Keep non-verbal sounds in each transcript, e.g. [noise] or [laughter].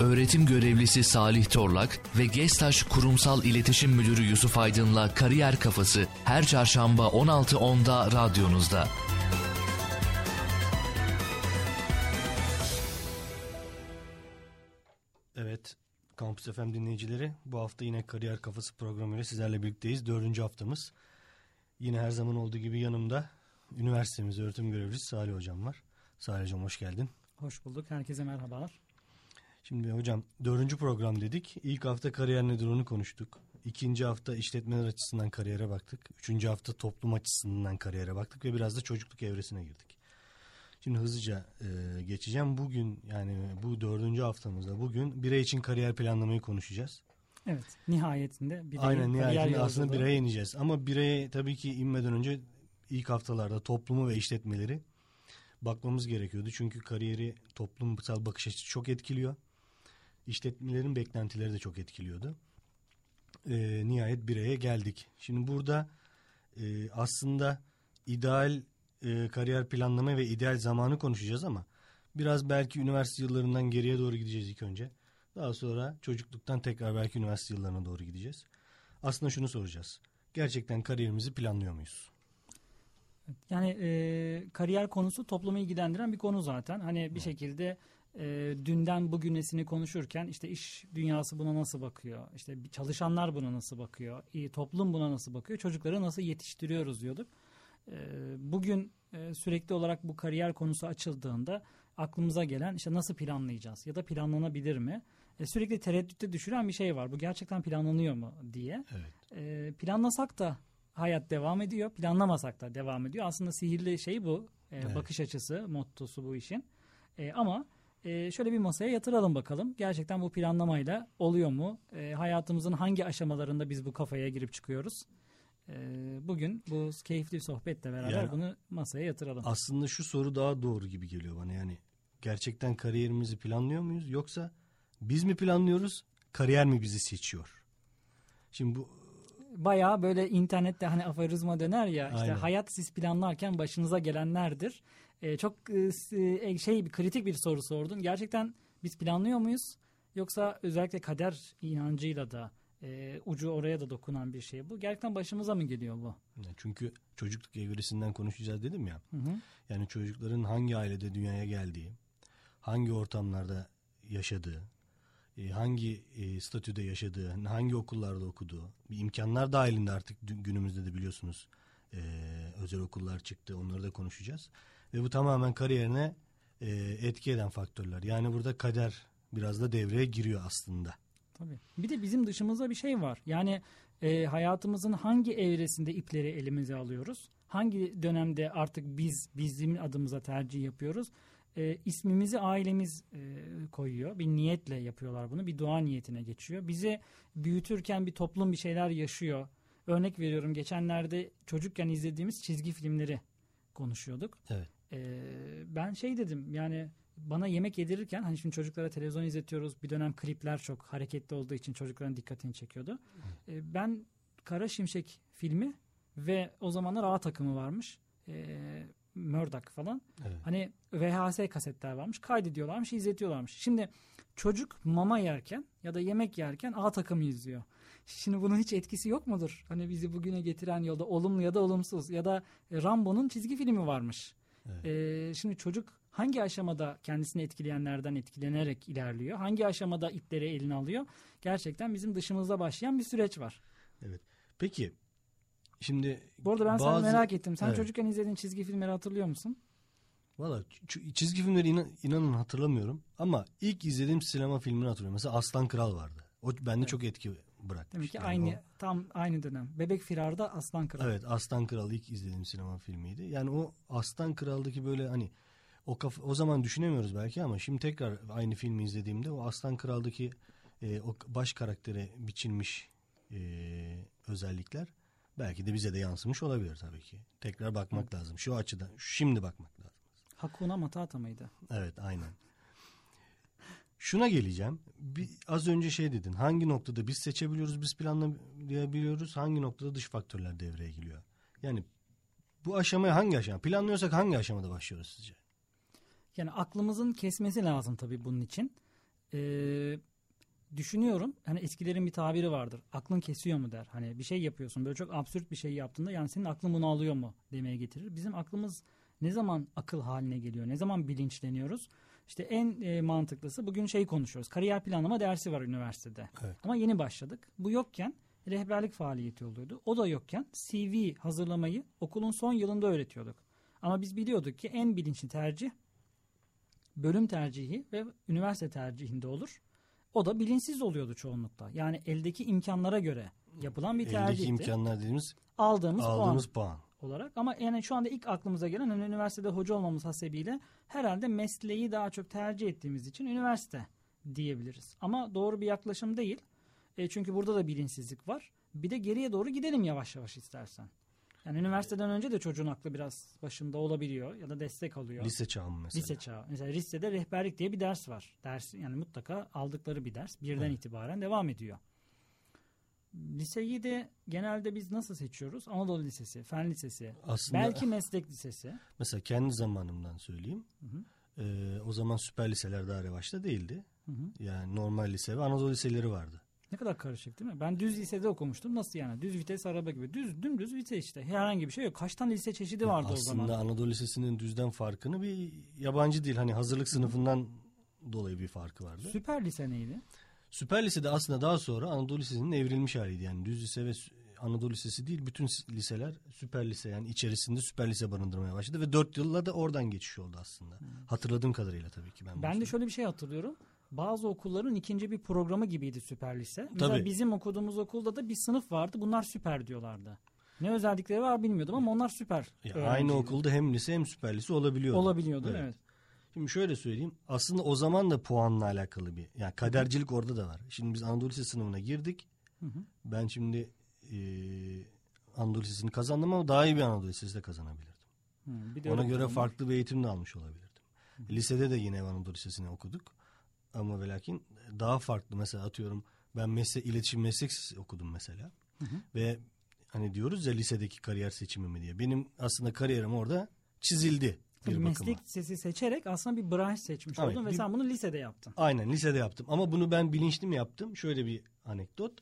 öğretim görevlisi Salih Torlak ve Gestaş Kurumsal İletişim Müdürü Yusuf Aydın'la Kariyer Kafası her çarşamba 16.10'da radyonuzda. Evet, Kampüs FM dinleyicileri bu hafta yine Kariyer Kafası programıyla sizlerle birlikteyiz. Dördüncü haftamız. Yine her zaman olduğu gibi yanımda üniversitemiz öğretim görevlisi Salih Hocam var. Salih Hocam hoş geldin. Hoş bulduk. Herkese merhabalar. Şimdi hocam dördüncü program dedik. İlk hafta kariyer nedir onu konuştuk. İkinci hafta işletmeler açısından kariyere baktık. Üçüncü hafta toplum açısından kariyere baktık ve biraz da çocukluk evresine girdik. Şimdi hızlıca e, geçeceğim. Bugün yani bu dördüncü haftamızda bugün birey için kariyer planlamayı konuşacağız. Evet nihayetinde birey Aynen nihayetinde aslında bireye ineceğiz. Ama bireye tabii ki inmeden önce ilk haftalarda toplumu ve işletmeleri bakmamız gerekiyordu. Çünkü kariyeri toplumsal bakış açısı çok etkiliyor. İşletmelerin beklentileri de çok etkiliyordu. Ee, nihayet bireye geldik. Şimdi burada e, aslında ideal e, kariyer planlama ve ideal zamanı konuşacağız ama biraz belki üniversite yıllarından geriye doğru gideceğiz ilk önce. Daha sonra çocukluktan tekrar belki üniversite yıllarına doğru gideceğiz. Aslında şunu soracağız. Gerçekten kariyerimizi planlıyor muyuz? Yani e, kariyer konusu toplumu ilgilendiren bir konu zaten. Hani bir şekilde e, dünden bugünesini konuşurken işte iş dünyası buna nasıl bakıyor? İşte çalışanlar buna nasıl bakıyor? İyi, toplum buna nasıl bakıyor? Çocukları nasıl yetiştiriyoruz diyorduk. E, bugün e, sürekli olarak bu kariyer konusu açıldığında aklımıza gelen işte nasıl planlayacağız ya da planlanabilir mi? E, sürekli tereddütte düşüren bir şey var. Bu gerçekten planlanıyor mu diye. Evet. E, planlasak da hayat devam ediyor. Planlamasak da devam ediyor. Aslında sihirli şey bu. E, Evet. Bakış açısı, mottosu bu işin. E, ama e, şöyle bir masaya yatıralım bakalım. Gerçekten bu planlamayla oluyor mu? E, hayatımızın hangi aşamalarında biz bu kafaya girip çıkıyoruz? E, bugün bu keyifli sohbetle beraber Yani- bunu masaya yatıralım. Aslında şu soru daha doğru gibi geliyor bana. Yani gerçekten kariyerimizi planlıyor muyuz yoksa biz mi planlıyoruz, kariyer mi bizi seçiyor? Şimdi bu Bayağı böyle internette hani aforizma döner ya işte Aynen. hayat siz planlarken başınıza gelenlerdir. E, çok e, e, şey bir kritik bir soru sordun. Gerçekten biz planlıyor muyuz? Yoksa özellikle kader inancıyla da e, ucu oraya da dokunan bir şey bu. Gerçekten başımıza mı geliyor bu? çünkü çocukluk evresinden konuşacağız dedim ya. Hı hı. Yani çocukların hangi ailede dünyaya geldiği, hangi ortamlarda yaşadığı, e, hangi e, statüde yaşadığı, hangi okullarda okuduğu, bir imkanlar dahilinde artık günümüzde de biliyorsunuz e, özel okullar çıktı. Onları da konuşacağız. Ve bu tamamen kariyerine e, etki eden faktörler. Yani burada kader biraz da devreye giriyor aslında. Tabii. Bir de bizim dışımızda bir şey var. Yani e, hayatımızın hangi evresinde ipleri elimize alıyoruz? Hangi dönemde artık biz bizim adımıza tercih yapıyoruz? E, ismimizi ailemiz e, koyuyor. Bir niyetle yapıyorlar bunu. Bir dua niyetine geçiyor. Bizi büyütürken bir toplum bir şeyler yaşıyor. Örnek veriyorum geçenlerde çocukken izlediğimiz çizgi filmleri konuşuyorduk. Evet. Ee, ben şey dedim yani bana yemek yedirirken hani şimdi çocuklara televizyon izletiyoruz bir dönem klipler çok hareketli olduğu için çocukların dikkatini çekiyordu. Ee, ben Kara Şimşek filmi ve o zamanlar A takımı varmış. Ee, Murdoch falan. Evet. Hani VHS kasetler varmış. Kaydediyorlarmış, izletiyorlarmış. Şimdi çocuk mama yerken ya da yemek yerken A takımı izliyor. Şimdi bunun hiç etkisi yok mudur? Hani bizi bugüne getiren yolda olumlu ya da olumsuz ya da e, Rambo'nun çizgi filmi varmış. Evet. Ee, şimdi çocuk hangi aşamada kendisini etkileyenlerden etkilenerek ilerliyor? Hangi aşamada ipleri eline alıyor? Gerçekten bizim dışımızda başlayan bir süreç var. Evet. Peki şimdi Bu arada ben bazı- sana merak ettim. Sen Evet. çocukken izlediğin çizgi filmleri hatırlıyor musun? Valla çizgi filmleri inan- inanın hatırlamıyorum ama ilk izlediğim sinema filmini hatırlıyorum. Mesela Aslan Kral vardı. O bende çok etki bırakmış. Demek ki Yani aynı o- tam aynı dönem. Bebek Firar'da Aslan Kral. evet Aslan Kral ilk izlediğim sinema filmiydi. Yani o Aslan Kral'daki böyle hani o kaf- o zaman düşünemiyoruz belki ama şimdi tekrar aynı filmi izlediğimde o Aslan Kral'daki e, o baş karaktere biçilmiş e, özellikler belki de bize de yansımış olabilir tabii ki. Tekrar bakmak lazım. Şu açıdan şimdi bakmak lazım. Hakuna Matata mıydı? Evet aynen. Şuna geleceğim. Bir, az önce şey dedin. Hangi noktada biz seçebiliyoruz, biz planlayabiliyoruz. Hangi noktada dış faktörler devreye giriyor. Yani bu aşamaya hangi aşama? Planlıyorsak hangi aşamada başlıyoruz sizce? Yani aklımızın kesmesi lazım tabii bunun için. Ee, düşünüyorum hani eskilerin bir tabiri vardır. Aklın kesiyor mu der. Hani bir şey yapıyorsun böyle çok absürt bir şey yaptığında yani senin aklın bunu alıyor mu demeye getirir. Bizim aklımız ne zaman akıl haline geliyor? Ne zaman bilinçleniyoruz? İşte en e, mantıklısı bugün şey konuşuyoruz. Kariyer planlama dersi var üniversitede. Evet. Ama yeni başladık. Bu yokken rehberlik faaliyeti oluyordu. O da yokken CV hazırlamayı okulun son yılında öğretiyorduk. Ama biz biliyorduk ki en bilinçli tercih bölüm tercihi ve üniversite tercihinde olur. O da bilinçsiz oluyordu çoğunlukla. Yani eldeki imkanlara göre yapılan bir Eldeki tercihti. imkanlar dediğimiz Aldığımız, aldığımız puan puan. Olarak. Ama yani şu anda ilk aklımıza gelen hani üniversitede hoca olmamız hasebiyle herhalde mesleği daha çok tercih ettiğimiz için üniversite diyebiliriz. Ama doğru bir yaklaşım değil. E, çünkü burada da bilinçsizlik var. Bir de geriye doğru gidelim yavaş yavaş istersen. Yani üniversiteden önce de çocuğun aklı biraz başında olabiliyor ya da destek alıyor. Lise çağı mı mesela? Lise çağı. Mesela lisede rehberlik diye bir ders var. Ders yani mutlaka aldıkları bir ders. Birden Evet. itibaren devam ediyor. Liseyi de genelde biz nasıl seçiyoruz? Anadolu Lisesi, Fen Lisesi, Aslında belki meslek lisesi. mesela kendi zamanımdan söyleyeyim. hı. Ee, o zaman süper liseler daha revaçta değildi. Hı hı. Yani normal lise ve Anadolu liseleri vardı. Ne kadar karışık değil mi? Ben düz lisede okumuştum. Nasıl yani? Düz vites araba gibi. Düz dümdüz lise işte. Herhangi bir şey yok. Kaç tane lise çeşidi vardı o Aslında zaman? Anadolu Lisesi'nin düzden farkını bir yabancı değil. Hani hazırlık sınıfından dolayı bir farkı vardı. Süper lise neydi? Süper Lise'de aslında daha sonra Anadolu Lisesi'nin evrilmiş haliydi. Yani düz lise ve Anadolu Lisesi değil bütün liseler süper lise yani içerisinde süper lise barındırmaya başladı ve 4 yılla da oradan geçiş oldu aslında. Hatırladığım kadarıyla tabii ki ben. Hmm. Ben de şöyle bir şey hatırlıyorum. Bazı okulların ikinci bir programı gibiydi süper lise. Mesela Tabii. bizim okuduğumuz okulda da bir sınıf vardı. Bunlar süper diyorlardı. Ne özellikleri var bilmiyordum ama onlar süper. Ya aynı okulda hem lise hem süper lise olabiliyordu. olabiliyordu Evet. evet. Şimdi şöyle söyleyeyim. Aslında o zaman da puanla alakalı bir. Yani kadercilik orada da var. Şimdi biz Anadolu Lisesi sınavına girdik. Hı hı. Ben şimdi e, Anadolu Lisesi'ni kazandım ama daha iyi bir Anadolu Lisesi de kazanabilirdim. Hı, bir de Ona göre farklı bir eğitim de almış olabilirdim. Lisede de yine Anadolu Lisesi'ni okuduk. Ama ve lakin daha farklı. Mesela atıyorum ben meslek, iletişim meslek okudum mesela. Hı hı. Ve hani diyoruz ya lisedeki kariyer seçimi mi diye. Benim aslında kariyerim orada çizildi bir meslek lisesi seçerek aslında bir branş seçmiş Evet, oldun ve bir- sen bunu lisede yaptın. Aynen lisede yaptım. Ama bunu ben bilinçli mi yaptım? Şöyle bir anekdot.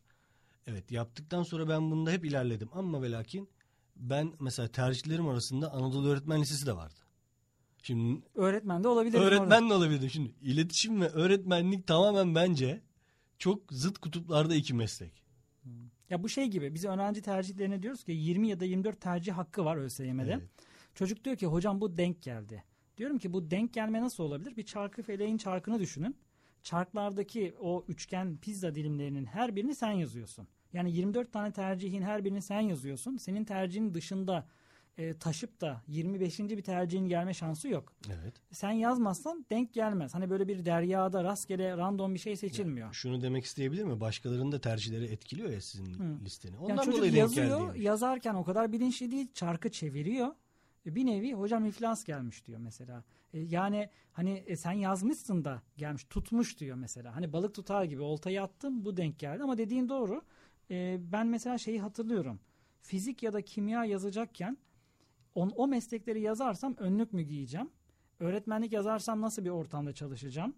Evet yaptıktan sonra ben bunda hep ilerledim. Ama ve lakin ben mesela tercihlerim arasında Anadolu Öğretmen Lisesi de vardı. Şimdi Öğretmen de olabilir. orada. öğretmen de olabilirdim. Şimdi iletişim ve öğretmenlik tamamen bence çok zıt kutuplarda iki meslek. Ya bu şey gibi biz öğrenci tercihlerine diyoruz ki 20 ya da 24 tercih hakkı var ÖSYM'de. Evet. Çocuk diyor ki hocam bu denk geldi. Diyorum ki bu denk gelme nasıl olabilir? Bir çarkı feleğin çarkını düşünün. Çarklardaki o üçgen pizza dilimlerinin her birini sen yazıyorsun. Yani 24 tane tercihin her birini sen yazıyorsun. Senin tercihin dışında e, taşıp da 25. bir tercihin gelme şansı yok. Evet. Sen yazmazsan denk gelmez. Hani böyle bir deryada rastgele random bir şey seçilmiyor. Şunu demek isteyebilir mi? Başkalarının da tercihleri etkiliyor ya sizin Hı. listeni. Yani Ondan çocuk dolayı denk yazıyor, geldi. yazarken o kadar bilinçli değil, çarkı çeviriyor. E, Bir nevi hocam iflas gelmiş diyor mesela. E, Yani hani e, sen yazmışsın da gelmiş, tutmuş diyor mesela. Hani balık tutar gibi oltayı attım bu denk geldi ama dediğin doğru. E, Ben mesela şeyi hatırlıyorum. Fizik ya da kimya yazacakken on, o meslekleri yazarsam önlük mü giyeceğim? Öğretmenlik yazarsam nasıl bir ortamda çalışacağım?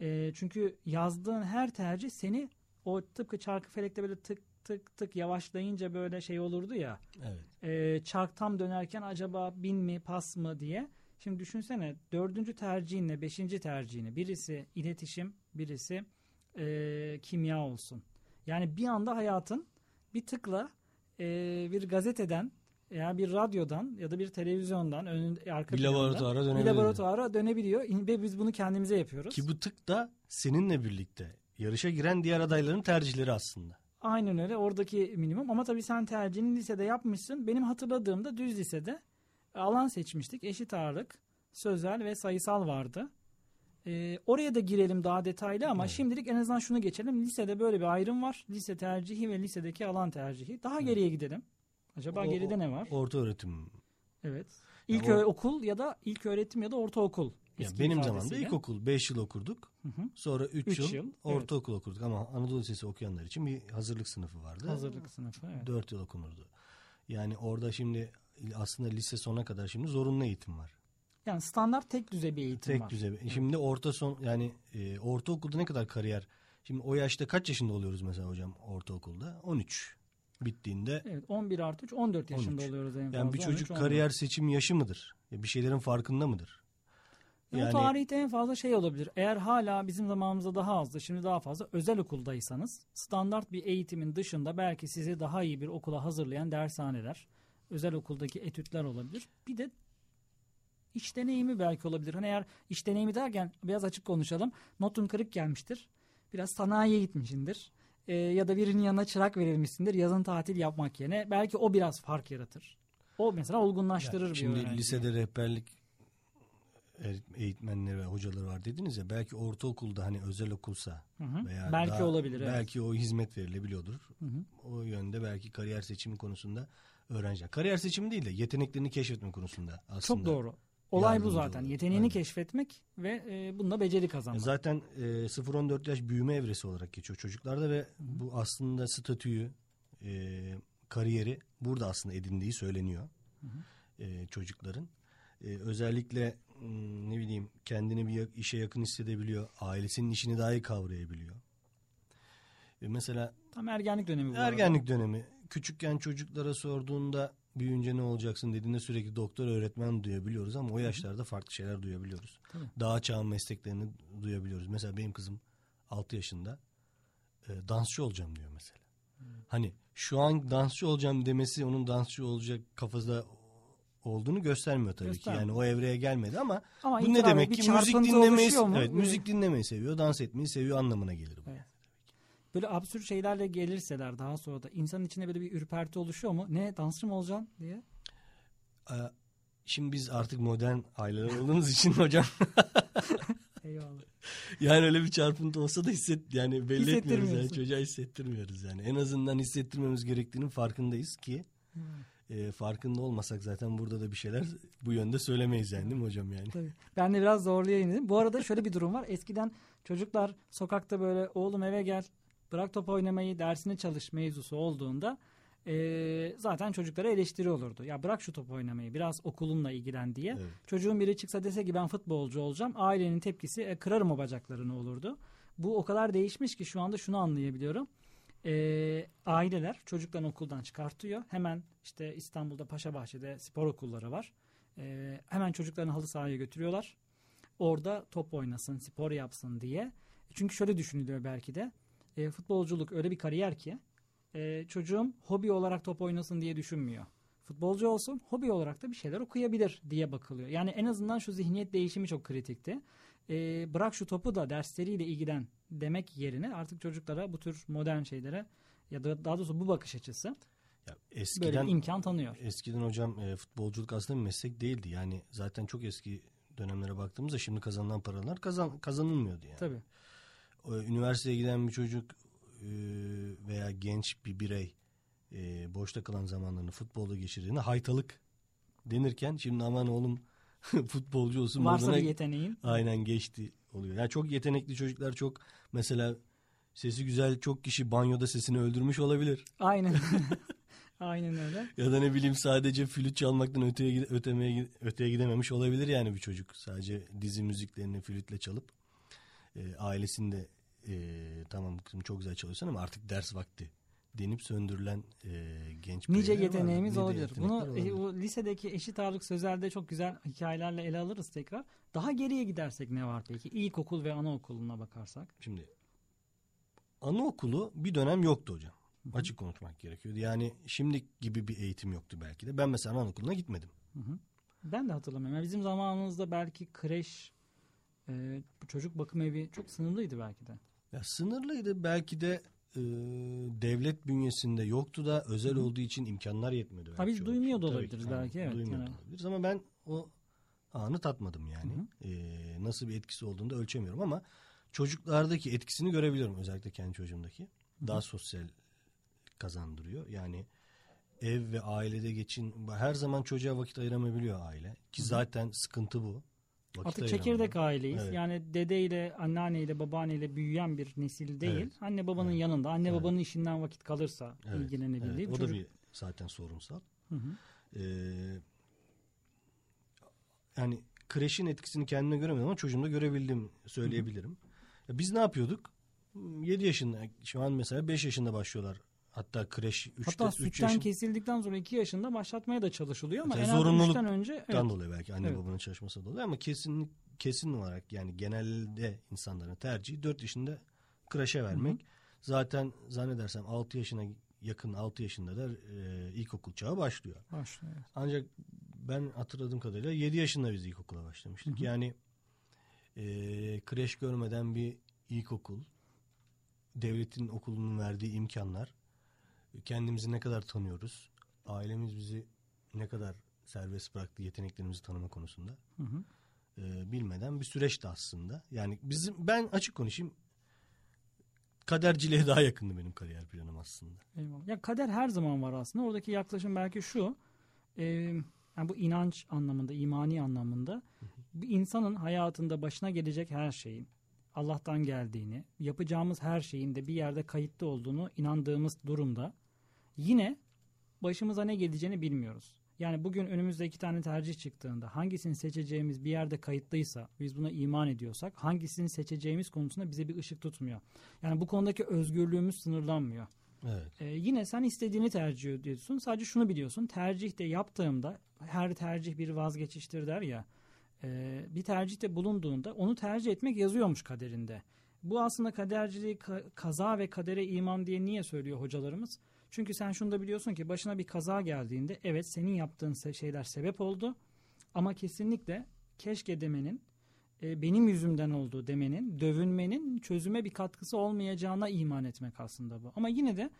E, çünkü yazdığın her tercih seni o tıpkı çarkı felekte böyle tık tık tık yavaşlayınca böyle şey olurdu ya. Evet. E, çark tam dönerken acaba bin mi pas mı diye. Şimdi düşünsene dördüncü tercihinle beşinci tercihini birisi iletişim birisi e, kimya olsun. Yani bir anda hayatın bir tıkla e, bir gazeteden ya bir radyodan ya da bir televizyondan önün, arka Bir laboratuvara bir dönebilir. laboratuvara dönebiliyor ve biz bunu kendimize yapıyoruz. Ki bu tık da seninle birlikte yarışa giren diğer adayların tercihleri aslında. Aynen öyle oradaki minimum ama tabii sen tercihini lisede yapmışsın. Benim hatırladığımda düz lisede alan seçmiştik. Eşit ağırlık, sözel ve sayısal vardı. Ee, oraya da girelim daha detaylı ama Evet. şimdilik en azından şunu geçelim. Lisede böyle bir ayrım var. Lise tercihi ve lisedeki alan tercihi. Daha geriye gidelim. Acaba O- geride ne var? Orta öğretim. evet. Ya İlk o- ö- okul ya da ilk öğretim ya da ortaokul. Ya eski benim zamanımda ilkokul 5 yıl okurduk. Hı hı. Sonra 3 Üç yıl, yıl, evet. ortaokul okurduk ama Anadolu Lisesi okuyanlar için bir hazırlık sınıfı vardı. Hazırlık sınıfı. Evet. 4 yıl okunurdu. Yani orada şimdi aslında lise sona kadar şimdi zorunlu eğitim var. Yani standart tek düzey bir eğitim Tek var. düzey. Şimdi orta son yani e, ortaokulda ne kadar kariyer? Şimdi o yaşta kaç yaşında oluyoruz mesela hocam ortaokulda? 13. Bittiğinde Evet 11 artı 3 14 yaşında 13. oluyoruz en fazla. yani bir çocuk 13, kariyer seçim yaşı mıdır? Bir şeylerin farkında mıdır? Yani... O tarihte en fazla şey olabilir. Eğer hala bizim zamanımızda daha azdı, şimdi daha fazla özel okuldaysanız standart bir eğitimin dışında belki sizi daha iyi bir okula hazırlayan dershaneler, özel okuldaki etütler olabilir. Bir de iş deneyimi belki olabilir. Hani eğer iş deneyimi derken biraz açık konuşalım. Notun kırık gelmiştir. Biraz sanayiye gitmişindir. Ee, ya da birinin yanına çırak verilmişsindir. Yazın tatil yapmak yerine. Belki o biraz fark yaratır. O mesela olgunlaştırır Yani bir şimdi öğrenciyi. lisede rehberlik eğitmenleri ve hocaları var dediniz ya belki ortaokulda hani özel okulsa Hı hı. veya Belki daha- olabilir, evet. Belki o hizmet verilebiliyordur. Hı hı. O yönde belki kariyer seçimi konusunda öğrenciler. Kariyer seçimi değil de yeteneklerini keşfetme konusunda aslında. Çok doğru. Olay bu zaten. oluyor. Yeteneğini Aynen. keşfetmek ve e, bunda beceri E kazanmak. Zaten e, 0-14 yaş büyüme evresi olarak geçiyor çocuklarda ve bu aslında statüyü, e, kariyeri burada aslında edindiği söyleniyor e, çocukların. E, özellikle ne bileyim kendini bir işe yakın hissedebiliyor, ailesinin işini daha iyi kavrayabiliyor. E, mesela Tam ergenlik dönemi bu. arada. ergenlik dönemi küçükken çocuklara sorduğunda büyüyünce ne olacaksın dediğinde sürekli doktor öğretmen duyabiliyoruz ama o yaşlarda farklı şeyler duyabiliyoruz. Tabii. Daha çağın mesleklerini duyabiliyoruz. Mesela benim kızım 6 yaşında e, dansçı olacağım diyor mesela. Hani şu an dansçı olacağım demesi onun dansçı olacak kafasında olduğunu göstermiyor tabii Göstermiyor. ki. Yani o evreye gelmedi ama, Ama bu ne demek ki müzik dinlemeyi evet, müzik dinlemeyi seviyor, dans etmeyi seviyor anlamına gelir bu. Evet. Böyle absürt şeylerle gelirseler daha sonra da insanın içinde böyle bir ürperti oluşuyor mu? Ne dansçı mı olacaksın diye. Ee, Şimdi biz artık modern aileler olduğumuz için [laughs] hocam [laughs] Eyvallah. yani öyle bir çarpıntı olsa da hisset yani belli etmiyoruz yani çocuğa hissettirmiyoruz yani. En azından hissettirmemiz gerektiğinin farkındayız ki Hmm. E, farkında olmasak zaten burada da bir şeyler [laughs] bu yönde söylemeyiz yani değil mi hocam yani? Tabii. Ben de biraz zorlayayım dedim. Bu arada şöyle bir durum var. Eskiden çocuklar sokakta böyle oğlum eve gel bırak top oynamayı dersine çalış mevzusu olduğunda eee, zaten çocuklara eleştiri olurdu. Ya bırak şu top oynamayı biraz okulunla ilgilen diye. Evet. Çocuğun biri çıksa dese ki ben futbolcu olacağım. Ailenin tepkisi "E, kırarım o bacaklarını olurdu. Bu o kadar değişmiş ki şu anda şunu anlayabiliyorum. Ee, aileler çocuklarını okuldan çıkartıyor. Hemen işte İstanbul'da Paşabahçe'de spor okulları var. Ee, hemen çocuklarını halı sahaya götürüyorlar. Orada top oynasın, spor yapsın diye. Çünkü şöyle düşünülüyor belki de. e, futbolculuk öyle bir kariyer ki e, çocuğum hobi olarak top oynasın diye düşünmüyor. Futbolcu olsun, hobi olarak da bir şeyler okuyabilir diye bakılıyor. Yani en azından şu zihniyet değişimi çok kritikti. E, bırak şu topu da dersleriyle ilgilen demek yerine artık çocuklara bu tür modern şeylere ya da daha doğrusu bu bakış açısı Ya böyle eskiden bir imkan tanıyor. eskiden hocam e, futbolculuk aslında bir meslek değildi. Yani zaten çok eski dönemlere baktığımızda şimdi kazanılan paralar kazan kazanılmıyordu yani. Tabii. Üniversiteye giden bir çocuk e, veya genç bir birey e, boşta kalan zamanlarını futbolda geçirdiğinde haytalık denirken şimdi aman oğlum [laughs] futbolcu olsun Varsa moduna bir yeteneğin aynen geçti oluyor. Yani çok yetenekli çocuklar çok mesela sesi güzel çok kişi banyoda sesini öldürmüş olabilir. aynen [laughs] aynen öyle. Ya da ne bileyim sadece flüt çalmaktan öteye ötemeye öteye gidememiş olabilir yani bir çocuk. Sadece dizi müziklerini flütle çalıp e, ailesinde e, tamam kızım çok güzel çalıyorsun ama artık ders vakti denip söndürülen e, genç Nice var. yeteneğimiz Nice olabilir. Bunu olabilir. e, o lisedeki eşit ağırlık sözelde çok güzel hikayelerle ele alırız tekrar. Daha geriye gidersek ne var peki? İlkokul ve anaokuluna bakarsak. Şimdi anaokulu bir dönem yoktu hocam. Açık konuşmak gerekiyordu. Yani şimdi gibi bir eğitim yoktu belki de. Ben mesela anaokuluna gitmedim. Ben de hatırlamıyorum. Yani bizim zamanımızda belki kreş, e, çocuk bakım evi çok sınırlıydı belki de. Ya sınırlıydı belki de e, devlet bünyesinde yoktu da özel olduğu için imkanlar yetmedi. Tabii çoğu duymuyor da Tabii olabiliriz ki, belki, evet, Duymuyor yani. olabiliriz ama ben o anı tatmadım yani. E, nasıl bir etkisi olduğunu da ölçemiyorum ama çocuklardaki etkisini görebiliyorum özellikle kendi çocuğumdaki. Daha sosyal kazandırıyor. Yani ev ve ailede geçin her zaman çocuğa vakit ayıramayabiliyor aile ki zaten sıkıntı bu. Vakit Artık çekirdek aileyiz. Evet. Yani dedeyle, anneanneyle, babaanneyle büyüyen bir nesil değil. Evet. Anne babanın Evet. yanında, anne Evet. babanın işinden vakit kalırsa Evet, ilgilenebildiği evet. O da çocuk. bir zaten sorunsal. Hı hı. Ee, yani kreşin etkisini kendime göremedim ama çocuğumda görebildim söyleyebilirim. Ya biz ne yapıyorduk? 7 yaşında şu an mesela 5 yaşında başlıyorlar. Hatta kreş 3'te Hatta 3 sütten yaşında. kesildikten sonra 2 yaşında başlatmaya da çalışılıyor ama Tabii en zorunluluktan 3'ten önce evet. dolayı belki anne Evet. babanın çalışması dolayı ama kesin kesin olarak yani genelde insanların tercihi 4 yaşında kreşe vermek. Zaten zannedersem 6 yaşına yakın 6 yaşında da e, ilkokul çağı başlıyor. başlıyor. evet. Ancak ben hatırladığım kadarıyla 7 yaşında biz ilkokula başlamıştık. Yani e, kreş görmeden bir ilkokul, devletin okulunun verdiği imkanlar, kendimizi ne kadar tanıyoruz, ailemiz bizi ne kadar serbest bıraktı yeteneklerimizi tanıma konusunda Hı hı. e, bilmeden bir süreçti aslında. Yani bizim ben açık konuşayım kaderciliğe daha yakındı benim kariyer planım aslında. Eyvallah. Ya kader her zaman var aslında. Oradaki yaklaşım belki şu. e, yani bu inanç anlamında, imani anlamında bir insanın hayatında başına gelecek her şeyin Allah'tan geldiğini, yapacağımız her şeyin de bir yerde kayıtlı olduğunu inandığımız durumda yine başımıza ne geleceğini bilmiyoruz. Yani bugün önümüzde iki tane tercih çıktığında hangisini seçeceğimiz bir yerde kayıtlıysa, biz buna iman ediyorsak hangisini seçeceğimiz konusunda bize bir ışık tutmuyor. Yani bu konudaki özgürlüğümüz sınırlanmıyor. Evet. Ee, yine sen istediğini tercih ediyorsun. Sadece şunu biliyorsun. Tercihte yaptığımda her tercih bir vazgeçiştir der ya. e, bir tercihte bulunduğunda onu tercih etmek yazıyormuş kaderinde. Bu aslında kaderciliği ka- kaza ve kadere iman diye niye söylüyor hocalarımız? Çünkü sen şunu da biliyorsun ki başına bir kaza geldiğinde evet senin yaptığın şeyler sebep oldu. Ama kesinlikle keşke demenin e, benim yüzümden oldu demenin, dövünmenin çözüme bir katkısı olmayacağına iman etmek aslında bu. Ama yine de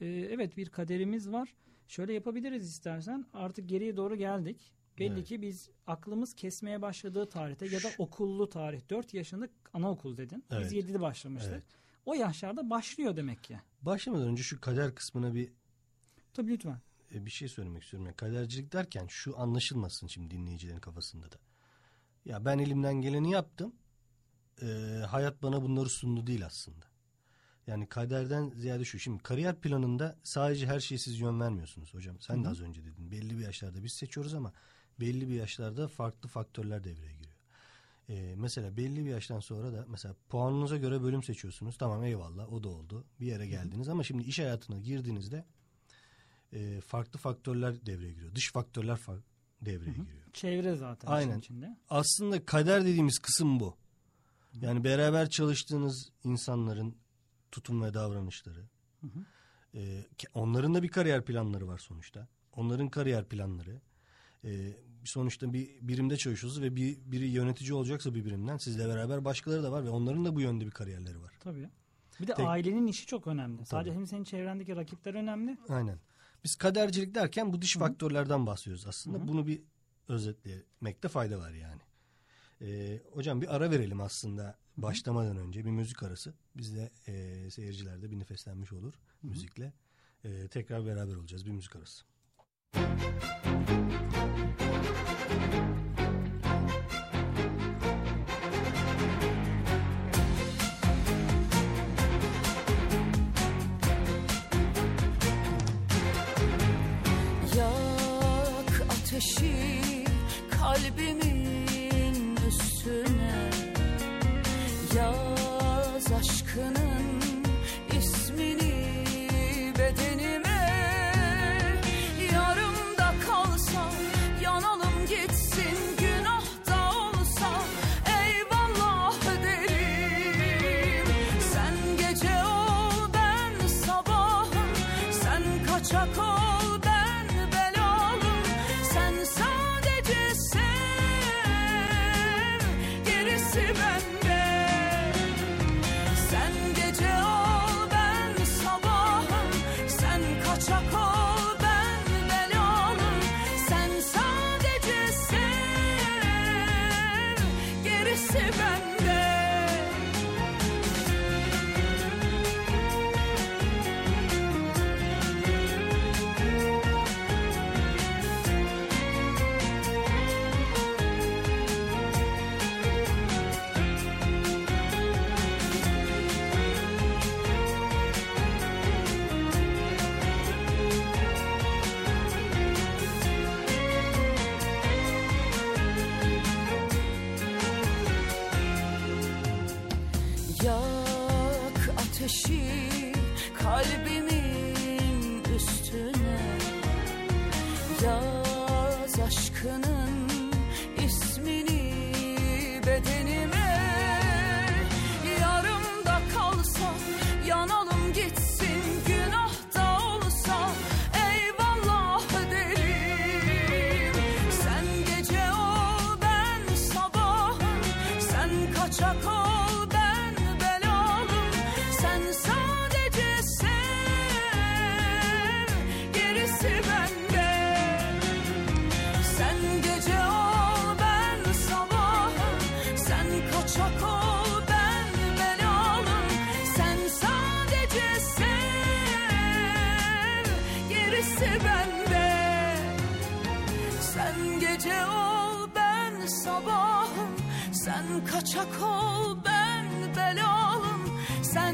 e, evet bir kaderimiz var. Şöyle yapabiliriz istersen. Artık geriye doğru geldik. Belli Evet. ki biz aklımız kesmeye başladığı tarihte ya da okullu tarih 4 yaşında anaokul dedin. Evet. Biz 7'de başlamıştık. Evet. O yaşlarda başlıyor demek ki. Başlamadan önce şu kader kısmına bir Tabii lütfen. e, bir şey söylemek istiyorum. Yani kadercilik derken şu anlaşılmasın şimdi dinleyicilerin kafasında da. Ya ben elimden geleni yaptım. E, hayat bana bunları sundu değil aslında. Yani kaderden ziyade şu. Şimdi kariyer planında sadece her şeye siz yön vermiyorsunuz hocam. Sen de az önce dedin. Belli bir yaşlarda biz seçiyoruz ama belli bir yaşlarda farklı faktörler devreye giriyor. E, mesela belli bir yaştan sonra da mesela puanınıza göre bölüm seçiyorsunuz. Tamam eyvallah o da oldu. Bir yere geldiniz ama şimdi iş hayatına girdiğinizde e, farklı faktörler devreye giriyor. Dış faktörler fa- devreye giriyor. Çevre zaten Aynen. içinde. Aslında kader dediğimiz kısım bu. Yani beraber çalıştığınız insanların tutum ve davranışları. E, ke- onların da bir kariyer planları var sonuçta. Onların kariyer planları. E, sonuçta bir birimde çalışıyorsunuz ve bir, biri yönetici olacaksa bir birimden sizle beraber başkaları da var ve onların da bu yönde bir kariyerleri var. Tabii. Bir de Tek- ailenin işi çok önemli. Sadece hem senin çevrendeki rakipler önemli. Aynen. Biz kadercilik derken bu dış faktörlerden bahsediyoruz aslında. Bunu bir özetlemekte fayda var yani. Ee, hocam bir ara verelim aslında başlamadan önce bir müzik arası. Biz de e, seyirciler de bir nefeslenmiş olur müzikle. Ee, tekrar beraber olacağız bir müzik arası. Yak ateşi kalbimin üstüne. Yaz aşkının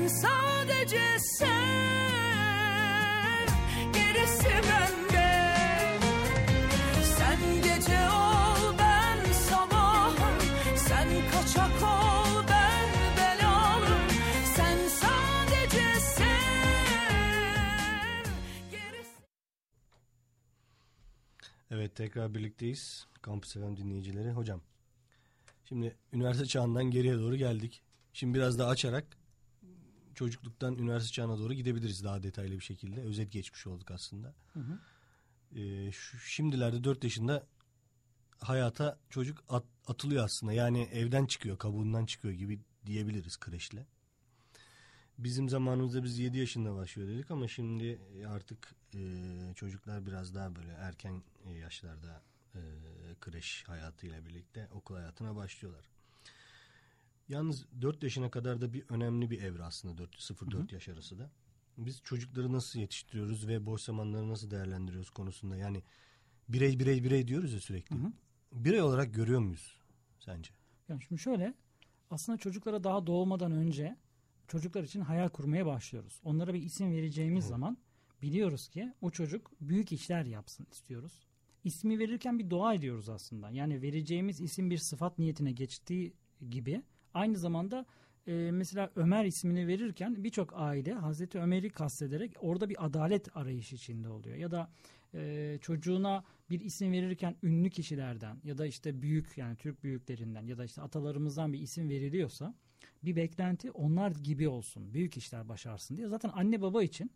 sadece sev Gerisi bende sen gece ol ben sabahım Sen kaçak ol ben belalım Sen sadece sev Gerisi Evet tekrar birlikteyiz. Kampüs FM dinleyicileri. Hocam şimdi üniversite çağından geriye doğru geldik. Şimdi biraz daha açarak çocukluktan üniversite çağına doğru gidebiliriz daha detaylı bir şekilde. Özet geçmiş olduk aslında. Ee, şu, şimdilerde 4 yaşında hayata çocuk at- atılıyor aslında. Yani evden çıkıyor, kabuğundan çıkıyor gibi diyebiliriz kreşle. Bizim zamanımızda biz 7 yaşında başlıyor dedik ama şimdi artık e, çocuklar biraz daha böyle erken e, yaşlarda e, kreş hayatıyla birlikte okul hayatına başlıyorlar. Yalnız 4 yaşına kadar da bir önemli bir evre aslında 0-4 yaş arası da. Biz çocukları nasıl yetiştiriyoruz ve boş zamanları nasıl değerlendiriyoruz konusunda yani birey birey birey diyoruz ya sürekli. Birey olarak görüyor muyuz sence? Yani şimdi şöyle aslında çocuklara daha doğmadan önce çocuklar için hayal kurmaya başlıyoruz. Onlara bir isim vereceğimiz zaman biliyoruz ki o çocuk büyük işler yapsın istiyoruz. İsmi verirken bir dua ediyoruz aslında. Yani vereceğimiz isim bir sıfat niyetine geçtiği gibi aynı zamanda e, mesela Ömer ismini verirken birçok aile Hazreti Ömer'i kastederek orada bir adalet arayışı içinde oluyor. Ya da e, çocuğuna bir isim verirken ünlü kişilerden ya da işte büyük yani Türk büyüklerinden ya da işte atalarımızdan bir isim veriliyorsa bir beklenti onlar gibi olsun, büyük işler başarsın diye. Zaten anne baba için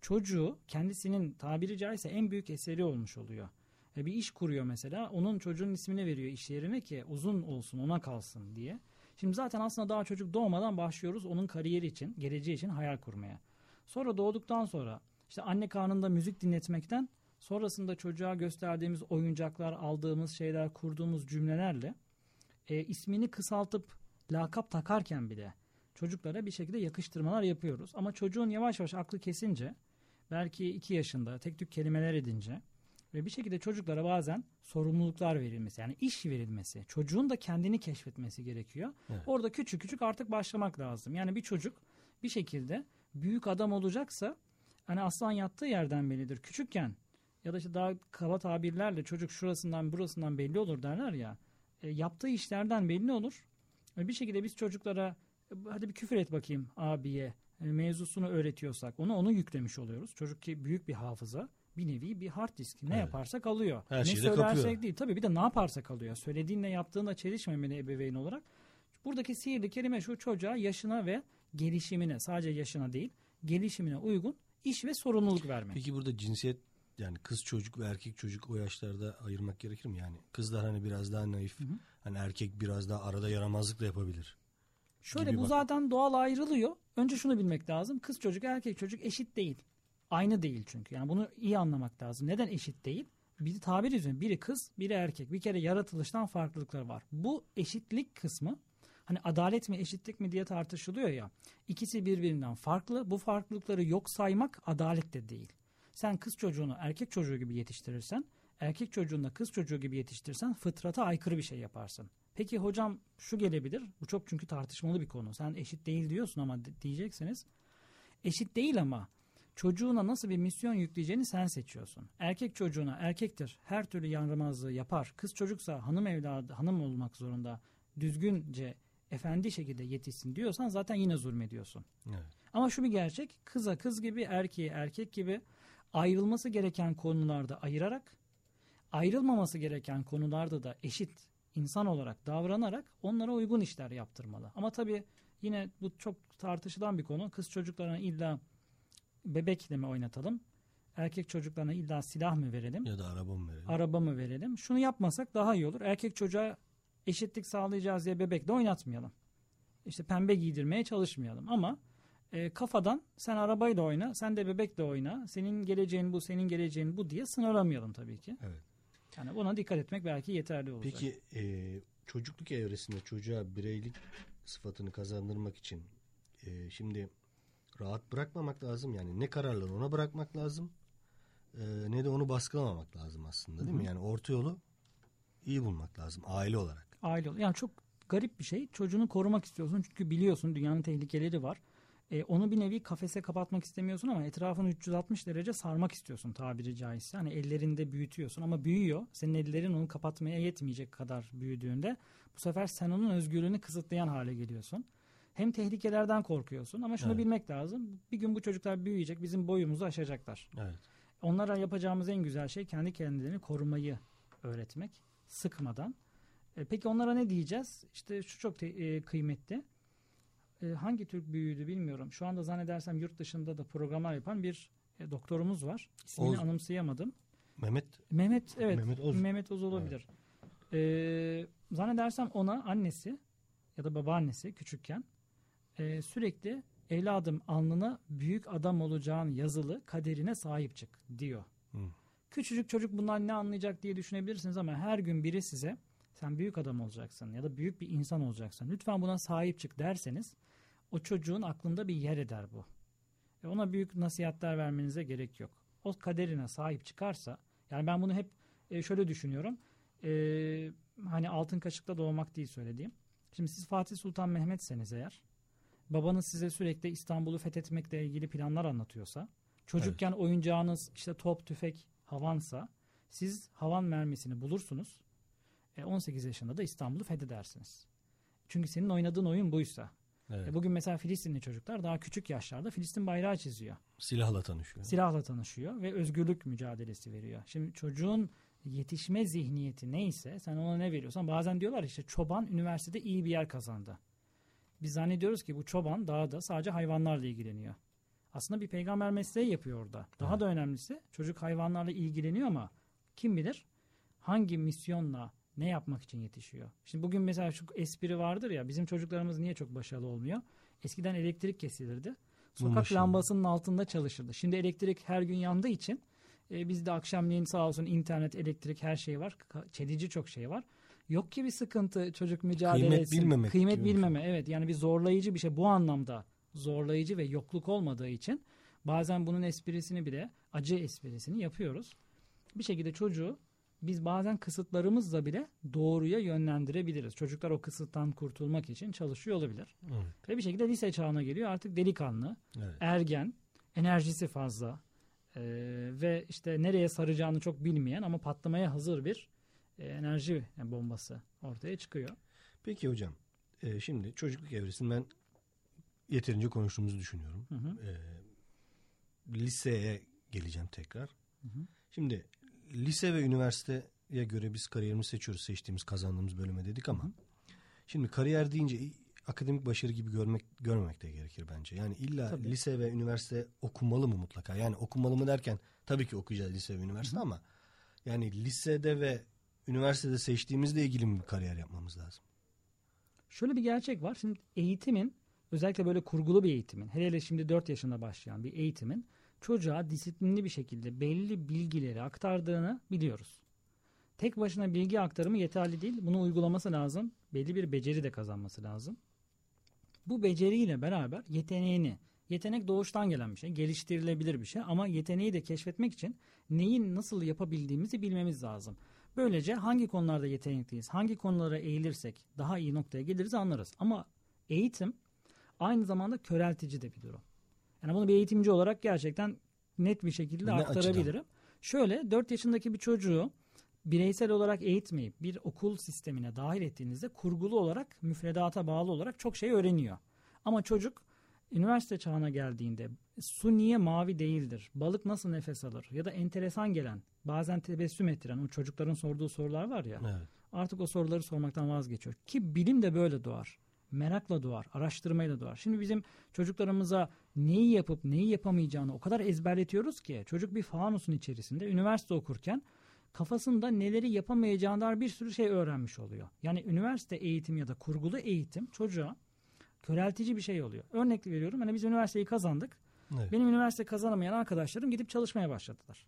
çocuğu kendisinin tabiri caizse en büyük eseri olmuş oluyor. E bir iş kuruyor mesela onun çocuğun ismini veriyor iş yerine ki uzun olsun ona kalsın diye. Şimdi zaten aslında daha çocuk doğmadan başlıyoruz onun kariyeri için, geleceği için hayal kurmaya. Sonra doğduktan sonra işte anne karnında müzik dinletmekten sonrasında çocuğa gösterdiğimiz oyuncaklar, aldığımız şeyler, kurduğumuz cümlelerle e, ismini kısaltıp lakap takarken bile çocuklara bir şekilde yakıştırmalar yapıyoruz. Ama çocuğun yavaş yavaş aklı kesince belki iki yaşında tek tük kelimeler edince ve bir şekilde çocuklara bazen sorumluluklar verilmesi yani iş verilmesi çocuğun da kendini keşfetmesi gerekiyor. Evet. Orada küçük küçük artık başlamak lazım. Yani bir çocuk bir şekilde büyük adam olacaksa hani aslan yattığı yerden bellidir. Küçükken ya da işte daha kaba tabirlerle çocuk şurasından burasından belli olur derler ya. E, yaptığı işlerden belli olur. Ve bir şekilde biz çocuklara e, hadi bir küfür et bakayım abiye e, mevzusunu öğretiyorsak onu onu yüklemiş oluyoruz. Çocuk ki büyük bir hafıza bir nevi bir hard disk. Ne Evet. yaparsak alıyor. Her ne söylersek kapıyor. değil. Tabii bir de ne yaparsak alıyor. Söylediğinle yaptığınla çelişmemeli ebeveyn olarak. Buradaki sihirli kelime şu çocuğa yaşına ve gelişimine sadece yaşına değil gelişimine uygun iş ve sorumluluk vermek. Peki burada cinsiyet yani kız çocuk ve erkek çocuk o yaşlarda ayırmak gerekir mi? Yani kızlar hani biraz daha naif, hani erkek biraz daha arada yaramazlık da yapabilir. Şöyle bu bak. zaten doğal ayrılıyor. Önce şunu bilmek lazım. Kız çocuk erkek çocuk eşit değil. Aynı değil çünkü. Yani bunu iyi anlamak lazım. Neden eşit değil? Bir tabir üzerine biri kız, biri erkek. Bir kere yaratılıştan farklılıkları var. Bu eşitlik kısmı hani adalet mi eşitlik mi diye tartışılıyor ya. İkisi birbirinden farklı. Bu farklılıkları yok saymak adalet de değil. Sen kız çocuğunu erkek çocuğu gibi yetiştirirsen, erkek çocuğunu da kız çocuğu gibi yetiştirirsen fıtrata aykırı bir şey yaparsın. Peki hocam şu gelebilir. Bu çok çünkü tartışmalı bir konu. Sen eşit değil diyorsun ama diyeceksiniz. Eşit değil ama çocuğuna nasıl bir misyon yükleyeceğini sen seçiyorsun. Erkek çocuğuna erkektir. Her türlü yaramazlığı yapar. Kız çocuksa hanım evladı, hanım olmak zorunda. Düzgünce, efendi şekilde yetişsin diyorsan zaten yine zulmediyorsun. Evet. Ama şu bir gerçek kıza kız gibi erkeğe erkek gibi ayrılması gereken konularda ayırarak ayrılmaması gereken konularda da eşit insan olarak davranarak onlara uygun işler yaptırmalı. Ama tabii yine bu çok tartışılan bir konu. Kız çocuklarına illa bebekle mi oynatalım? Erkek çocuklarına illa silah mı verelim? Ya da araba mı verelim? araba mı verelim? Şunu yapmasak daha iyi olur. Erkek çocuğa eşitlik sağlayacağız diye bebekle oynatmayalım. İşte pembe giydirmeye çalışmayalım ama e, kafadan sen arabayla oyna, sen de bebekle oyna. Senin geleceğin bu, senin geleceğin bu diye sınırlamayalım tabii ki. Evet. Yani buna dikkat etmek belki yeterli olacak. Peki e, çocukluk evresinde çocuğa bireylik sıfatını kazandırmak için e, şimdi rahat bırakmamak lazım. Yani ne kararları ona bırakmak lazım e, ne de onu baskılamamak lazım aslında değil mi? Yani orta yolu iyi bulmak lazım aile olarak. aile ol- Yani çok garip bir şey. Çocuğunu korumak istiyorsun çünkü biliyorsun dünyanın tehlikeleri var. E, onu bir nevi kafese kapatmak istemiyorsun ama etrafını 360 derece sarmak istiyorsun tabiri caizse. Hani ellerinde büyütüyorsun ama büyüyor. Senin ellerin onu kapatmaya yetmeyecek kadar büyüdüğünde bu sefer sen onun özgürlüğünü kısıtlayan hale geliyorsun. Hem tehlikelerden korkuyorsun ama şunu Evet. bilmek lazım. Bir gün bu çocuklar büyüyecek, bizim boyumuzu aşacaklar. Evet. Onlara yapacağımız en güzel şey kendi kendilerini korumayı öğretmek sıkmadan. E, peki onlara ne diyeceğiz? İşte şu çok te- e, kıymetli. E, hangi Türk büyüğüydü bilmiyorum. Şu anda zannedersem yurt dışında da programlar yapan bir e, doktorumuz var. İsmini Oğuz- anımsayamadım. Mehmet Mehmet evet. Mehmet Oz. Mehmet Oz olabilir. E, zannedersem ona annesi ya da babaannesi küçükken e, sürekli evladım alnına büyük adam olacağın yazılı kaderine sahip çık diyor. Hı. Küçücük çocuk bundan ne anlayacak diye düşünebilirsiniz ama her gün biri size sen büyük adam olacaksın ya da büyük bir insan olacaksın. Lütfen buna sahip çık derseniz o çocuğun aklında bir yer eder bu. E ona büyük nasihatler vermenize gerek yok. O kaderine sahip çıkarsa yani ben bunu hep e, şöyle düşünüyorum. E, hani altın kaşıkla doğmak değil söylediğim. Şimdi siz Fatih Sultan Mehmet'seniz eğer babanız size sürekli İstanbul'u fethetmekle ilgili planlar anlatıyorsa çocukken oyuncağınız işte top, tüfek, havansa siz havan mermisini bulursunuz. E, 18 yaşında da İstanbul'u fethedersiniz. Çünkü senin oynadığın oyun buysa. evet. E, bugün mesela Filistinli çocuklar daha küçük yaşlarda Filistin bayrağı çiziyor. silahla tanışıyor. Silahla tanışıyor ve özgürlük mücadelesi veriyor. Şimdi çocuğun yetişme zihniyeti neyse sen ona ne veriyorsan bazen diyorlar işte çoban üniversitede iyi bir yer kazandı. Biz zannediyoruz ki bu çoban dağda sadece hayvanlarla ilgileniyor. Aslında bir peygamber mesleği yapıyor orada. Daha da önemlisi çocuk hayvanlarla ilgileniyor ama kim bilir hangi misyonla ne yapmak için yetişiyor. Şimdi bugün mesela şu espri vardır ya bizim çocuklarımız niye çok başarılı olmuyor? Eskiden elektrik kesilirdi. Sokak ışığı. lambasının altında çalışırdı. Şimdi elektrik her gün yandığı için e, bizde akşamleyin sağ olsun internet, elektrik her şey var. Çelici çok şey var. Yok ki bir sıkıntı çocuk mücadelesi. Kıymet bilmemek Kıymet şey. bilmeme evet yani bir zorlayıcı bir şey bu anlamda zorlayıcı ve yokluk olmadığı için bazen bunun esprisini bile acı esprisini yapıyoruz. Bir şekilde çocuğu biz bazen kısıtlarımızla bile doğruya yönlendirebiliriz. Çocuklar o kısıttan kurtulmak için çalışıyor olabilir. Evet. Ve bir şekilde lise çağına geliyor artık delikanlı, Evet. ergen, enerjisi fazla e, ve işte nereye saracağını çok bilmeyen ama patlamaya hazır bir enerji bombası ortaya çıkıyor. Peki hocam e, şimdi çocukluk evresini ben yeterince konuştuğumuzu düşünüyorum. Hı hı. E, liseye geleceğim tekrar. Hı hı. Şimdi lise ve üniversiteye göre biz kariyerimizi seçiyoruz. Seçtiğimiz kazandığımız bölüme dedik ama şimdi kariyer deyince akademik başarı gibi görmek görmemek de gerekir bence. Yani illa Tabii. lise ve üniversite okunmalı mı mutlaka? Yani okunmalı mı derken tabii ki okuyacağız lise ve üniversite ama yani lisede ve üniversitede seçtiğimizle ilgili mi bir kariyer yapmamız lazım? Şöyle bir gerçek var. Şimdi eğitimin özellikle böyle kurgulu bir eğitimin hele hele şimdi 4 yaşında başlayan bir eğitimin çocuğa disiplinli bir şekilde belli bilgileri aktardığını biliyoruz. Tek başına bilgi aktarımı yeterli değil. Bunu uygulaması lazım. Belli bir beceri de kazanması lazım. Bu beceriyle beraber yeteneğini, yetenek doğuştan gelen bir şey, geliştirilebilir bir şey ama yeteneği de keşfetmek için neyin nasıl yapabildiğimizi bilmemiz lazım. Böylece hangi konularda yetenekliyiz, hangi konulara eğilirsek daha iyi noktaya geliriz anlarız. Ama eğitim aynı zamanda köreltici de bir durum. Yani bunu bir eğitimci olarak gerçekten net bir şekilde Ne aktarabilirim. Şöyle 4 yaşındaki bir çocuğu bireysel olarak eğitmeyip bir okul sistemine dahil ettiğinizde kurgulu olarak müfredata bağlı olarak çok şey öğreniyor. Ama çocuk Üniversite çağına geldiğinde su niye mavi değildir? Balık nasıl nefes alır? Ya da enteresan gelen, bazen tebessüm ettiren o çocukların sorduğu sorular var ya. Evet. Artık o soruları sormaktan vazgeçiyor. Ki bilim de böyle doğar. Merakla doğar, araştırmayla doğar. Şimdi bizim çocuklarımıza neyi yapıp neyi yapamayacağını o kadar ezberletiyoruz ki çocuk bir fanusun içerisinde üniversite okurken kafasında neleri yapamayacağına dair bir sürü şey öğrenmiş oluyor. Yani üniversite eğitim ya da kurgulu eğitim çocuğa köreltici bir şey oluyor. Örnek veriyorum hani biz üniversiteyi kazandık. Evet. Benim üniversite kazanamayan arkadaşlarım gidip çalışmaya başladılar.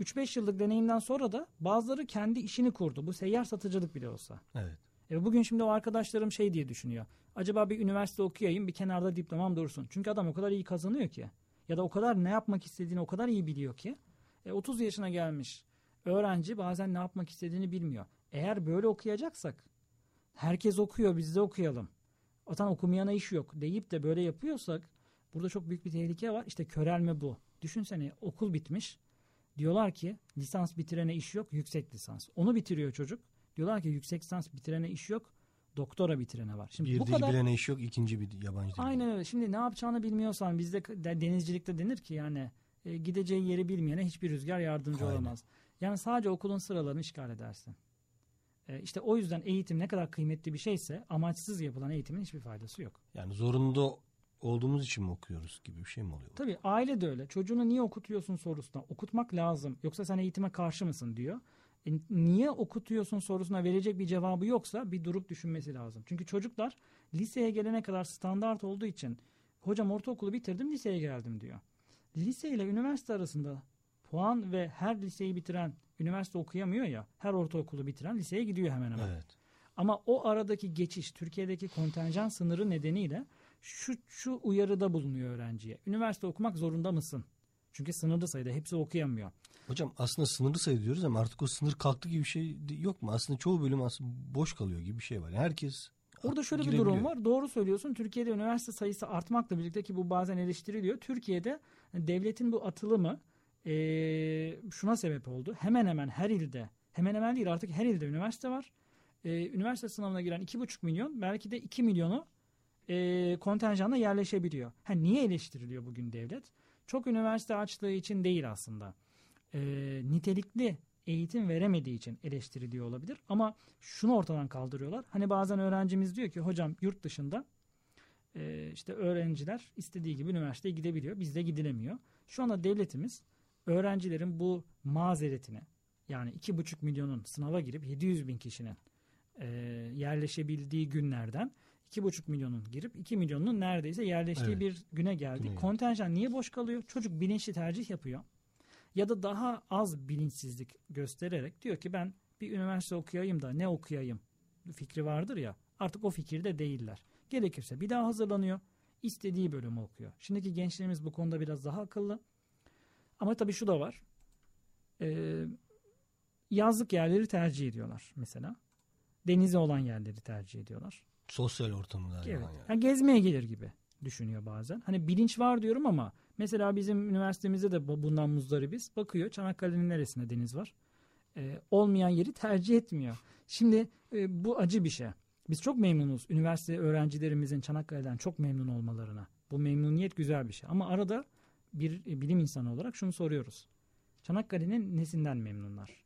3-5 yıllık deneyimden sonra da bazıları kendi işini kurdu. Bu seyyar satıcılık bile olsa. Evet. E bugün şimdi o arkadaşlarım şey diye düşünüyor. Acaba bir üniversite okuyayım bir kenarda diplomam dursun. Çünkü adam o kadar iyi kazanıyor ki. Ya da o kadar ne yapmak istediğini o kadar iyi biliyor ki. E 30 yaşına gelmiş öğrenci bazen ne yapmak istediğini bilmiyor. Eğer böyle okuyacaksak herkes okuyor biz de okuyalım. Vatan okumayana iş yok deyip de böyle yapıyorsak burada çok büyük bir tehlike var. İşte körelme bu. Düşünsene okul bitmiş. Diyorlar ki lisans bitirene iş yok yüksek lisans. Onu bitiriyor çocuk. Diyorlar ki yüksek lisans bitirene iş yok doktora bitirene var. Şimdi Bir bu dil kadar bilene iş yok, ikinci bir yabancı dil. Aynen öyle. Şimdi ne yapacağını bilmiyorsan bizde de- denizcilikte denir ki yani e, gideceği yeri bilmeyene hiçbir rüzgar yardımcı Aynen. olamaz. Yani sadece okulun sıralarını işgal edersin. E, işte o yüzden eğitim ne kadar kıymetli bir şeyse amaçsız yapılan eğitimin hiçbir faydası yok. Yani zorunda olduğumuz için mi okuyoruz gibi bir şey mi oluyor? Tabii aile de öyle. Çocuğunu niye okutuyorsun sorusuna okutmak lazım. Yoksa sen eğitime karşı mısın diyor. E, niye okutuyorsun sorusuna verecek bir cevabı yoksa bir durup düşünmesi lazım. Çünkü çocuklar liseye gelene kadar standart olduğu için hocam ortaokulu bitirdim liseye geldim diyor. Lise ile üniversite arasında puan ve her liseyi bitiren üniversite okuyamıyor ya her ortaokulu bitiren liseye gidiyor hemen hemen. Evet. Ama o aradaki geçiş Türkiye'deki kontenjan sınırı nedeniyle şu, şu uyarıda bulunuyor öğrenciye. Üniversite okumak zorunda mısın? Çünkü sınırlı sayıda hepsi okuyamıyor. Hocam aslında sınırlı sayı diyoruz ama artık o sınır kalktı gibi bir şey yok mu? Aslında çoğu bölüm aslında boş kalıyor gibi bir şey var. Yani herkes Orada şöyle bir durum var. Doğru söylüyorsun. Türkiye'de üniversite sayısı artmakla birlikte ki bu bazen eleştiriliyor. Türkiye'de devletin bu atılımı eee, şuna sebep oldu. Hemen hemen her ilde, hemen hemen değil artık her ilde üniversite var. Eee, üniversite sınavına giren 2,5 milyon belki de 2 milyonu eee kontenjanla yerleşebiliyor. Ha, niye eleştiriliyor bugün devlet? Çok üniversite açtığı için değil aslında. Eee, nitelikli eğitim veremediği için eleştiriliyor olabilir. Ama şunu ortadan kaldırıyorlar. Hani bazen öğrencimiz diyor ki hocam yurt dışında e, işte öğrenciler istediği gibi üniversiteye gidebiliyor. Bizde gidilemiyor. Şu anda devletimiz öğrencilerin bu mazeretini yani 2,5 milyonun sınava girip 700 bin kişinin e, yerleşebildiği günlerden 2,5 milyonun girip 2 milyonun neredeyse yerleştiği Evet. bir güne geldik. Güne. Kontenjan niye boş kalıyor? Çocuk bilinçli tercih yapıyor. Ya da daha az bilinçsizlik göstererek diyor ki ben bir üniversite okuyayım da ne okuyayım fikri vardır ya artık o fikirde değiller. Gerekirse bir daha hazırlanıyor. istediği bölümü okuyor. Şimdiki gençlerimiz bu konuda biraz daha akıllı. Ama tabii şu da var. Ee, yazlık yerleri tercih ediyorlar mesela. Denize olan yerleri tercih ediyorlar. Sosyal ortamlar Evet. yani. Ha, gezmeye gelir gibi düşünüyor bazen. Hani bilinç var diyorum ama mesela bizim üniversitemizde de bu- bundan muzdaribiz. Bakıyor Çanakkale'nin neresinde deniz var? Ee, olmayan yeri tercih etmiyor. Şimdi e, bu acı bir şey. Biz çok memnunuz üniversite öğrencilerimizin Çanakkale'den çok memnun olmalarına. Bu memnuniyet güzel bir şey. Ama arada bir bilim insanı olarak şunu soruyoruz. Çanakkale'nin nesinden memnunlar?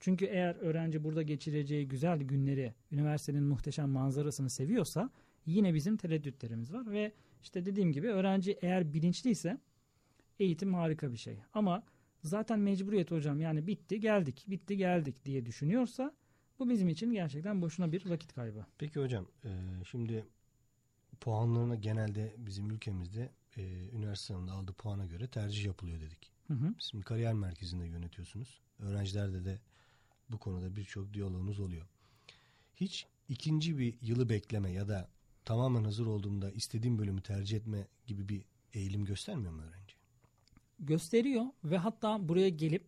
Çünkü eğer öğrenci burada geçireceği güzel günleri, üniversitenin muhteşem manzarasını seviyorsa yine bizim tereddütlerimiz var ve işte dediğim gibi öğrenci eğer bilinçliyse eğitim harika bir şey. Ama zaten mecburiyet hocam yani bitti geldik, bitti geldik diye düşünüyorsa bu bizim için gerçekten boşuna bir vakit kaybı. Peki hocam şimdi puanlarına genelde bizim ülkemizde e, üniversite sınavında aldığı puana göre tercih yapılıyor dedik. Hı hı. Şimdi kariyer merkezinde yönetiyorsunuz. Öğrencilerde de bu konuda birçok diyaloğunuz oluyor. Hiç ikinci bir yılı bekleme ya da tamamen hazır olduğumda istediğim bölümü tercih etme gibi bir eğilim göstermiyor mu öğrenci? gösteriyor ve hatta buraya gelip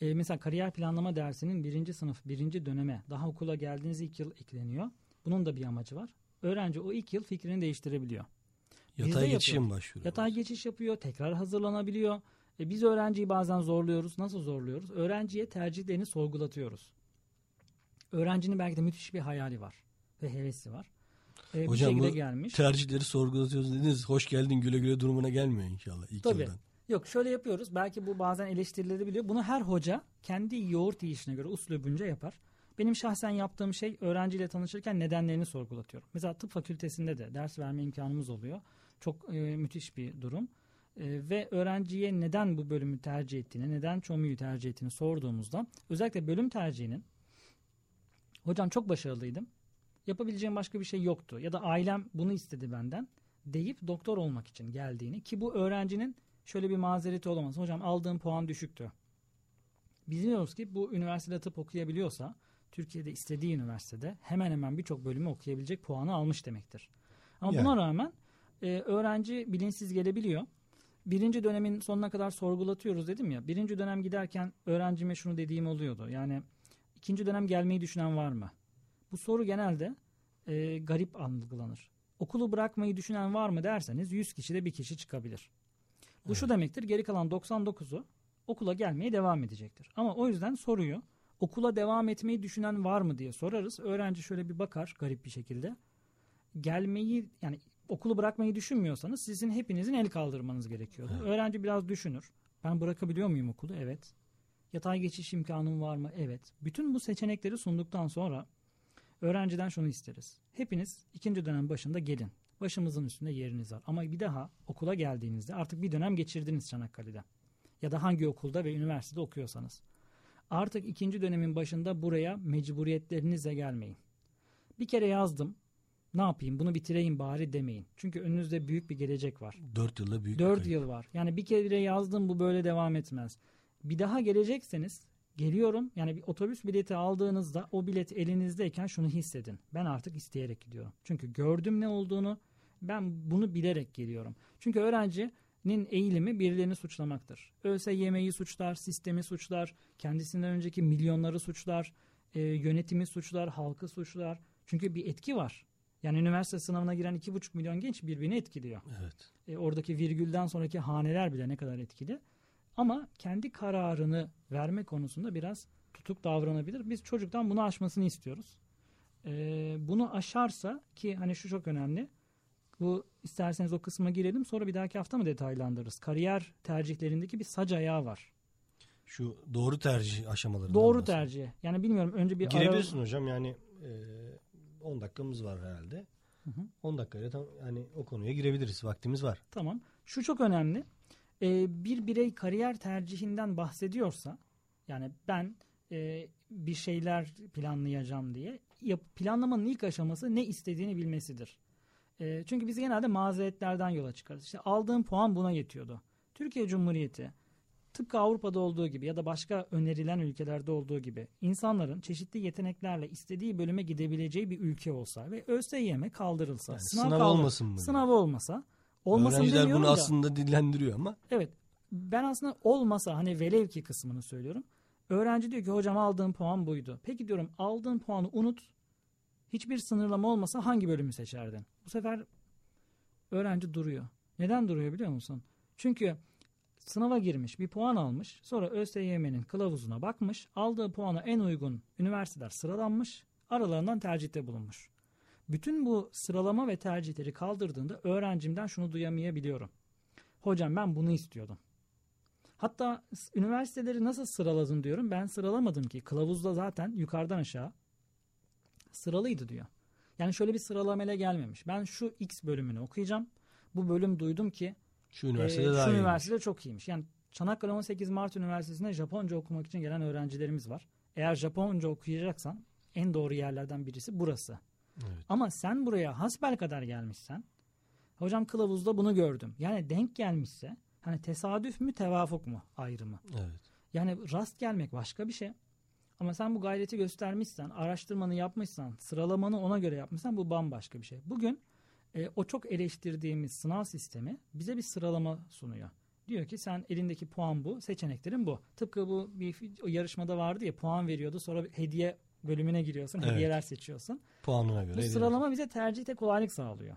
e, mesela kariyer planlama dersinin birinci sınıf, birinci döneme daha okula geldiğiniz ilk yıl ekleniyor. Bunun da bir amacı var. Öğrenci o ilk yıl fikrini değiştirebiliyor. Yapıyoruz. mi başvuruyor? Yatay geçiş yapıyor, tekrar hazırlanabiliyor. E, biz öğrenciyi bazen zorluyoruz. Nasıl zorluyoruz? Öğrenciye tercihlerini sorgulatıyoruz. Öğrencinin belki de müthiş bir hayali var ve hevesi var. e, Hocam şekilde bu gelmiş. tercihleri sorgulatıyoruz dediniz. Hoş geldin güle güle durumuna gelmiyor inşallah ilk Tabii. yıldan. Yok şöyle yapıyoruz. Belki bu bazen eleştirilebiliyor. Bunu her hoca kendi yoğurt yiyişine göre uslubunca yapar. Benim şahsen yaptığım şey öğrenciyle tanışırken nedenlerini sorgulatıyorum. Mesela tıp fakültesinde de ders verme imkanımız oluyor. Çok e, müthiş bir durum. E, ve öğrenciye neden bu bölümü tercih ettiğini, neden ÇOMÜ'yü tercih ettiğini sorduğumuzda özellikle bölüm tercihinin hocam çok başarılıydım. Yapabileceğim başka bir şey yoktu. Ya da ailem bunu istedi benden deyip doktor olmak için geldiğini ki bu öğrencinin şöyle bir mazereti olamaz. Hocam aldığım puan düşüktü. Biz biliyoruz ki bu üniversitede tıp okuyabiliyorsa Türkiye'de istediği üniversitede hemen hemen birçok bölümü okuyabilecek puanı almış demektir. Ama Yani. buna rağmen e, öğrenci bilinçsiz gelebiliyor. Birinci dönemin sonuna kadar sorgulatıyoruz dedim ya. Birinci dönem giderken öğrencime şunu dediğim oluyordu. Yani ikinci dönem gelmeyi düşünen var mı? Bu soru genelde e, garip algılanır. Okulu bırakmayı düşünen var mı derseniz 100 kişide bir kişi çıkabilir. Bu şu demektir geri kalan 99'u okula gelmeye devam edecektir. Ama o yüzden soruyu okula devam etmeyi düşünen var mı diye sorarız. Öğrenci şöyle bir bakar garip bir şekilde. Gelmeyi yani okulu bırakmayı düşünmüyorsanız sizin hepinizin el kaldırmanız gerekiyordu. Öğrenci biraz düşünür. Ben bırakabiliyor muyum okulu? Evet. Yatay geçiş imkanım var mı? Evet. Bütün bu seçenekleri sunduktan sonra öğrenciden şunu isteriz. Hepiniz ikinci dönem başında gelin. Başımızın üstünde yeriniz var. Ama bir daha okula geldiğinizde artık bir dönem geçirdiniz Çanakkale'de. Ya da hangi okulda ve üniversitede okuyorsanız. Artık ikinci dönemin başında buraya mecburiyetlerinizle gelmeyin. Bir kere yazdım. Ne yapayım bunu bitireyim bari demeyin. Çünkü önünüzde büyük bir gelecek var. Dört yılda büyük bir 4 kayıp. yıl var. Yani bir kere yazdım bu böyle devam etmez. Bir daha gelecekseniz geliyorum. Yani bir otobüs bileti aldığınızda o bilet elinizdeyken şunu hissedin. Ben artık isteyerek gidiyorum. Çünkü gördüm ne olduğunu. Ben bunu bilerek geliyorum. Çünkü öğrencinin eğilimi birilerini suçlamaktır. ÖSYM'yi suçlar, sistemi suçlar, kendisinden önceki milyonları suçlar, e, yönetimi suçlar, halkı suçlar. Çünkü bir etki var. Yani üniversite sınavına giren 2,5 milyon genç birbirini etkiliyor. Evet. E, oradaki virgülden sonraki haneler bile ne kadar etkili. Ama kendi kararını verme konusunda biraz tutuk davranabilir. Biz çocuktan bunu aşmasını istiyoruz. E, bunu aşarsa ki hani şu çok önemli. Bu isterseniz o kısma girelim sonra bir dahaki hafta mı detaylandırırız? Kariyer tercihlerindeki bir sac ayağı var. Şu doğru tercih aşamalarından Doğru tercih. Yani bilmiyorum önce bir ara... Girebilirsin hocam yani e, 10 dakikamız var herhalde. 10 dakikayla tam yani o konuya girebiliriz. Vaktimiz var. Tamam. Şu çok önemli. Ee, bir birey kariyer tercihinden bahsediyorsa yani ben e, bir şeyler planlayacağım diye yap, planlamanın ilk aşaması ne istediğini bilmesidir. E, çünkü biz genelde mazeretlerden yola çıkarız. İşte aldığım puan buna yetiyordu. Türkiye Cumhuriyeti tıpkı Avrupa'da olduğu gibi ya da başka önerilen ülkelerde olduğu gibi insanların çeşitli yeteneklerle istediği bölüme gidebileceği bir ülke olsa ve ÖSYM kaldırılsa, Yani sınav, sınav kaldır- olmasın mı? Sınav olmasa, olmasın Öğrenciler bunu da- aslında dillendiriyor ama Evet. Ben aslında olmasa hani velev ki kısmını söylüyorum. Öğrenci diyor ki hocam aldığım puan buydu. Peki diyorum aldığın puanı unut. Hiçbir sınırlama olmasa hangi bölümü seçerdin? Bu sefer öğrenci duruyor. Neden duruyor biliyor musun? Çünkü sınava girmiş, bir puan almış. Sonra ÖSYM'nin kılavuzuna bakmış. Aldığı puana en uygun üniversiteler sıralanmış. Aralarından tercihte bulunmuş. Bütün bu sıralama ve tercihleri kaldırdığında öğrencimden şunu duyamayabiliyorum. Hocam ben bunu istiyordum. Hatta üniversiteleri nasıl sıraladın diyorum. Ben sıralamadım ki. Kılavuzda zaten yukarıdan aşağı sıralıydı diyor. Yani şöyle bir sıralamayla gelmemiş. Ben şu X bölümünü okuyacağım. Bu bölüm duydum ki şu üniversitede ee, daha şu iyi. üniversitede çok iyiymiş. Yani Çanakkale 18 Mart Üniversitesi'ne Japonca okumak için gelen öğrencilerimiz var. Eğer Japonca okuyacaksan en doğru yerlerden birisi burası. Evet. Ama sen buraya hasbel kadar gelmişsen hocam kılavuzda bunu gördüm. Yani denk gelmişse hani tesadüf mü tevafuk mu ayrımı. Evet. Yani rast gelmek başka bir şey. Ama sen bu gayreti göstermişsen, araştırmanı yapmışsan, sıralamanı ona göre yapmışsan bu bambaşka bir şey. Bugün e, o çok eleştirdiğimiz sınav sistemi bize bir sıralama sunuyor. Diyor ki sen elindeki puan bu, seçeneklerin bu. Tıpkı bu bir o yarışmada vardı ya puan veriyordu sonra hediye bölümüne giriyorsun, Evet. hediyeler seçiyorsun. Puanına göre. Bu sıralama bize tercihte kolaylık sağlıyor.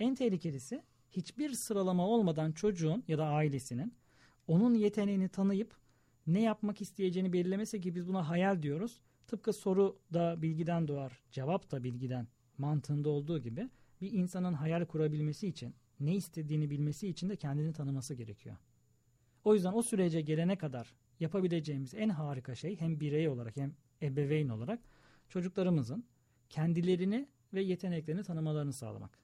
En tehlikelisi hiçbir sıralama olmadan çocuğun ya da ailesinin onun yeteneğini tanıyıp ne yapmak isteyeceğini belirlemesi ki biz buna hayal diyoruz. Tıpkı soru da bilgiden doğar, cevap da bilgiden mantığında olduğu gibi bir insanın hayal kurabilmesi için ne istediğini bilmesi için de kendini tanıması gerekiyor. O yüzden o sürece gelene kadar yapabileceğimiz en harika şey hem birey olarak hem ebeveyn olarak çocuklarımızın kendilerini ve yeteneklerini tanımalarını sağlamak.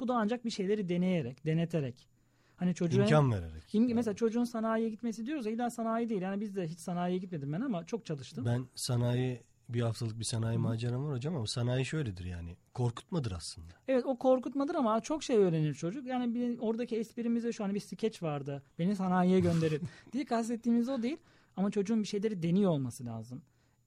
Bu da ancak bir şeyleri deneyerek, deneterek. Hani çocuğa İmkan vererek. İm- mesela çocuğun sanayiye gitmesi diyoruz ya illa sanayi değil. Yani biz de hiç sanayiye gitmedim ben ama çok çalıştım. Ben sanayi bir haftalık bir sanayi maceram var hocam ama sanayi şöyledir yani. Korkutmadır aslında. Evet o korkutmadır ama çok şey öğrenir çocuk. Yani bir, oradaki esprimiz de şu an bir skeç vardı. Beni sanayiye gönderin [laughs] diye kastettiğimiz o değil. Ama çocuğun bir şeyleri deniyor olması lazım.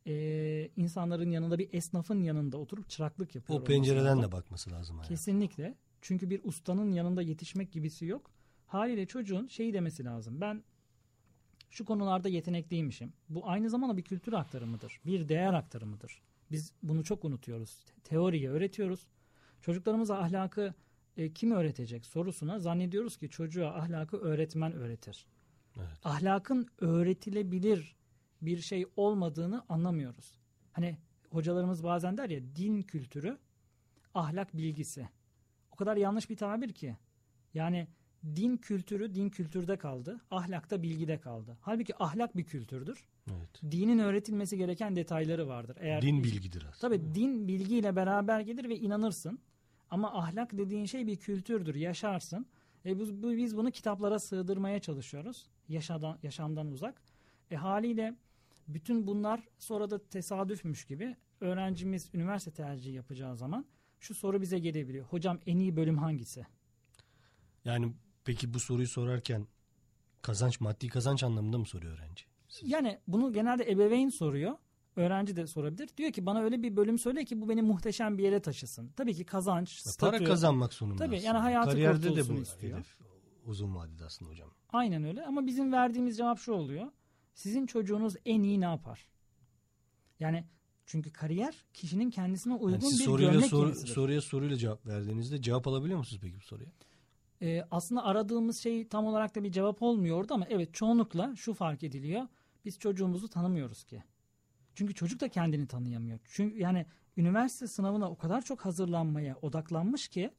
Ee, insanların yanında bir esnafın yanında oturup çıraklık yapıyor. O pencereden lazım. de bakması lazım. hayata. Kesinlikle. Çünkü bir ustanın yanında yetişmek gibisi yok. Haliyle çocuğun şeyi demesi lazım. Ben şu konularda yetenekliymişim. Bu aynı zamanda bir kültür aktarımıdır. Bir değer aktarımıdır. Biz bunu çok unutuyoruz. Te- Teoriye öğretiyoruz. Çocuklarımıza ahlakı e, kim öğretecek sorusuna zannediyoruz ki çocuğa ahlakı öğretmen öğretir. Evet. Ahlakın öğretilebilir bir şey olmadığını anlamıyoruz. Hani hocalarımız bazen der ya din kültürü ahlak bilgisi. O kadar yanlış bir tabir ki. Yani din kültürü din kültürde kaldı. Ahlak da bilgide kaldı. Halbuki ahlak bir kültürdür. Evet. Dinin öğretilmesi gereken detayları vardır. Eğer Din bilgidir aslında. Tabii din bilgiyle beraber gelir ve inanırsın. Ama ahlak dediğin şey bir kültürdür. Yaşarsın. E bu- biz bunu kitaplara sığdırmaya çalışıyoruz. Yaşadan, yaşamdan uzak. E haliyle bütün bunlar sonra da tesadüfmüş gibi öğrencimiz üniversite tercihi yapacağı zaman şu soru bize gelebiliyor. Hocam en iyi bölüm hangisi? Yani peki bu soruyu sorarken kazanç maddi kazanç anlamında mı soruyor öğrenci? Yani bunu genelde ebeveyn soruyor. Öğrenci de sorabilir. Diyor ki bana öyle bir bölüm söyle ki bu beni muhteşem bir yere taşısın. Tabii ki kazanç, Para statü. kazanmak sonunda Tabii, yani aslında. hayatı Kariyerde de bu istiyor. hedef uzun vadede aslında hocam. Aynen öyle ama bizim verdiğimiz cevap şu oluyor. Sizin çocuğunuz en iyi ne yapar? Yani çünkü kariyer kişinin kendisine uygun Yani bir soruyla gömlek soru- soruya soruyla cevap verdiğinizde cevap alabiliyor musunuz peki bu soruya? Ee, aslında aradığımız şey tam olarak da bir cevap olmuyordu ama evet çoğunlukla şu fark ediliyor. Biz çocuğumuzu tanımıyoruz ki. Çünkü çocuk da kendini tanıyamıyor. Çünkü yani üniversite sınavına o kadar çok hazırlanmaya odaklanmış ki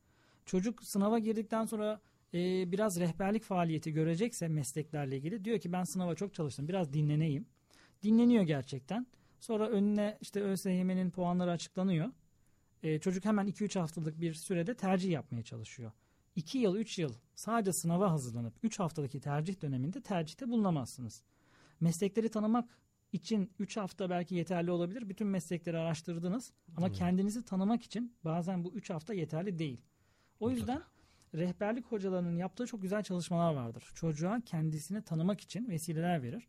çocuk sınava girdikten sonra e, biraz rehberlik faaliyeti görecekse mesleklerle ilgili diyor ki ben sınava çok çalıştım biraz dinleneyim. Dinleniyor gerçekten. Sonra önüne işte ÖSYM'nin puanları açıklanıyor. E, çocuk hemen 2-3 haftalık bir sürede tercih yapmaya çalışıyor. 2 yıl 3 yıl sadece sınava hazırlanıp 3 haftadaki tercih döneminde tercihte bulunamazsınız. Meslekleri tanımak için 3 hafta belki yeterli olabilir. Bütün meslekleri araştırdınız ama kendinizi tanımak için bazen bu 3 hafta yeterli değil. O yüzden rehberlik hocalarının yaptığı çok güzel çalışmalar vardır. Çocuğa kendisini tanımak için vesileler verir.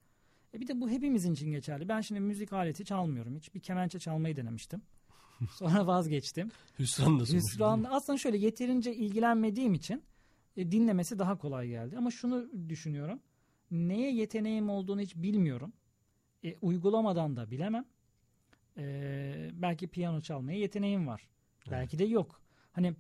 E bir de bu hepimizin için geçerli. Ben şimdi müzik aleti çalmıyorum hiç. Bir kemençe çalmayı denemiştim. [laughs] Sonra vazgeçtim. Hüsran da. Hüsran aslında şöyle yeterince ilgilenmediğim için e, dinlemesi daha kolay geldi. Ama şunu düşünüyorum. Neye yeteneğim olduğunu hiç bilmiyorum. E, uygulamadan da bilemem. E, belki piyano çalmaya yeteneğim var. Belki de yok. Hani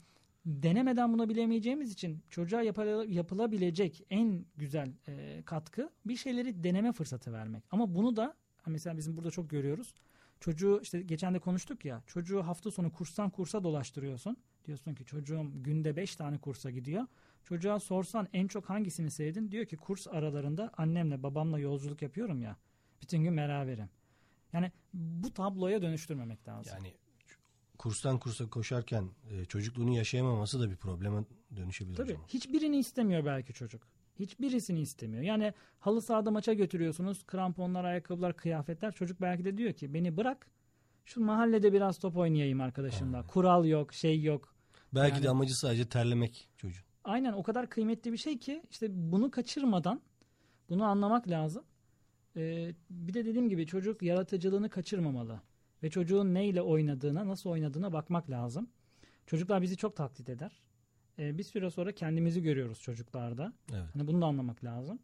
denemeden bunu bilemeyeceğimiz için çocuğa yapıla- yapılabilecek en güzel e, katkı bir şeyleri deneme fırsatı vermek. Ama bunu da mesela bizim burada çok görüyoruz. Çocuğu işte geçen de konuştuk ya çocuğu hafta sonu kurstan kursa dolaştırıyorsun. Diyorsun ki çocuğum günde 5 tane kursa gidiyor. Çocuğa sorsan en çok hangisini sevdin? Diyor ki kurs aralarında annemle babamla yolculuk yapıyorum ya. Bütün gün beraberim. Yani bu tabloya dönüştürmemek lazım. Yani kurstan kursa koşarken e, çocukluğunu yaşayamaması da bir probleme dönüşebilir Tabii. hocam. Hiçbirini istemiyor belki çocuk. Hiçbirisini istemiyor. Yani halı sahada maça götürüyorsunuz. Kramponlar, ayakkabılar, kıyafetler. Çocuk belki de diyor ki beni bırak. Şu mahallede biraz top oynayayım arkadaşımla. Kural yok, şey yok. Belki Yani- de amacı sadece terlemek çocuğun. Aynen o kadar kıymetli bir şey ki işte bunu kaçırmadan bunu anlamak lazım. Ee, bir de dediğim gibi çocuk yaratıcılığını kaçırmamalı. Ve çocuğun neyle oynadığına, nasıl oynadığına bakmak lazım. Çocuklar bizi çok taklit eder. Ee, bir süre sonra kendimizi görüyoruz çocuklarda. Evet. Hani bunu da anlamak lazım.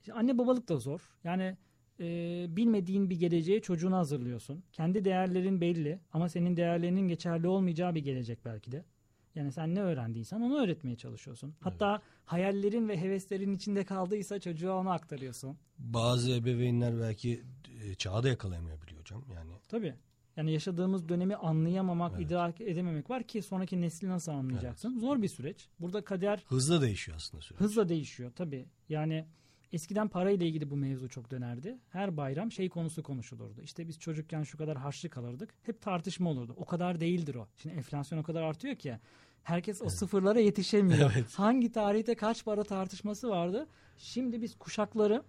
İşte anne babalık da zor. Yani e, bilmediğin bir geleceğe çocuğunu hazırlıyorsun. Kendi değerlerin belli ama senin değerlerinin geçerli olmayacağı bir gelecek belki de. Yani sen ne öğrendiysen onu öğretmeye çalışıyorsun. Hatta hayallerin ve heveslerin içinde kaldıysa çocuğa onu aktarıyorsun. Bazı ebeveynler belki e, çağı da yakalayamayabiliyor hocam. Yani Tabii. Yani yaşadığımız dönemi anlayamamak, idrak edememek var ki sonraki nesli nasıl anlayacaksın? Zor bir süreç. Burada kader Hızla değişiyor aslında süreç. hızla değişiyor tabii. Yani eskiden parayla ilgili bu mevzu çok dönerdi. Her bayram şey konusu konuşulurdu. İşte biz çocukken şu kadar harçlık alırdık. Hep tartışma olurdu. O kadar değildir o. Şimdi enflasyon o kadar artıyor ki herkes o sıfırlara yetişemiyor. [laughs] Evet. Hangi tarihte kaç para tartışması vardı? Şimdi biz kuşakları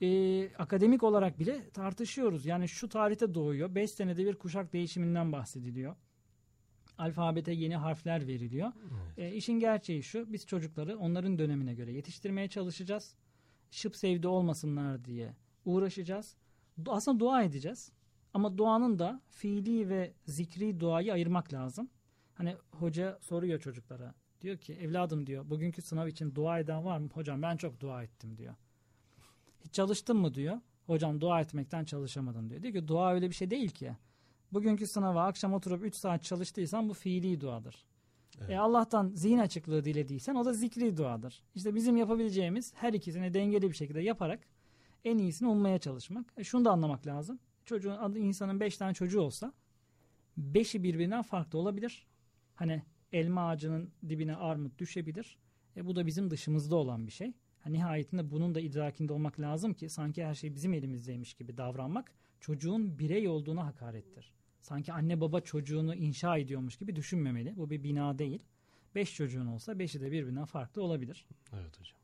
e, akademik olarak bile tartışıyoruz. Yani şu tarihte doğuyor. 5 senede bir kuşak değişiminden bahsediliyor. Alfabete yeni harfler veriliyor. E, işin gerçeği şu. Biz çocukları onların dönemine göre yetiştirmeye çalışacağız. Şıp sevdi olmasınlar diye uğraşacağız. Aslında dua edeceğiz. Ama duanın da fiili ve zikri duayı ayırmak lazım. Hani hoca soruyor çocuklara. Diyor ki evladım diyor bugünkü sınav için dua eden var mı? Hocam ben çok dua ettim diyor. Hiç çalıştın mı diyor. Hocam dua etmekten çalışamadım diyor. Diyor ki dua öyle bir şey değil ki. Bugünkü sınava akşam oturup 3 saat çalıştıysan bu fiili duadır. E Allah'tan zihin açıklığı dilediysen o da zikri duadır. İşte bizim yapabileceğimiz her ikisini dengeli bir şekilde yaparak en iyisini ummaya çalışmak. E şunu da anlamak lazım. Çocuğun adı insanın 5 tane çocuğu olsa 5'i birbirinden farklı olabilir. Hani elma ağacının dibine armut düşebilir. E bu da bizim dışımızda olan bir şey. Ha, nihayetinde bunun da idrakinde olmak lazım ki sanki her şey bizim elimizdeymiş gibi davranmak çocuğun birey olduğuna hakarettir. Sanki anne baba çocuğunu inşa ediyormuş gibi düşünmemeli. Bu bir bina değil. Beş çocuğun olsa beşi de birbirinden farklı olabilir. Evet hocam.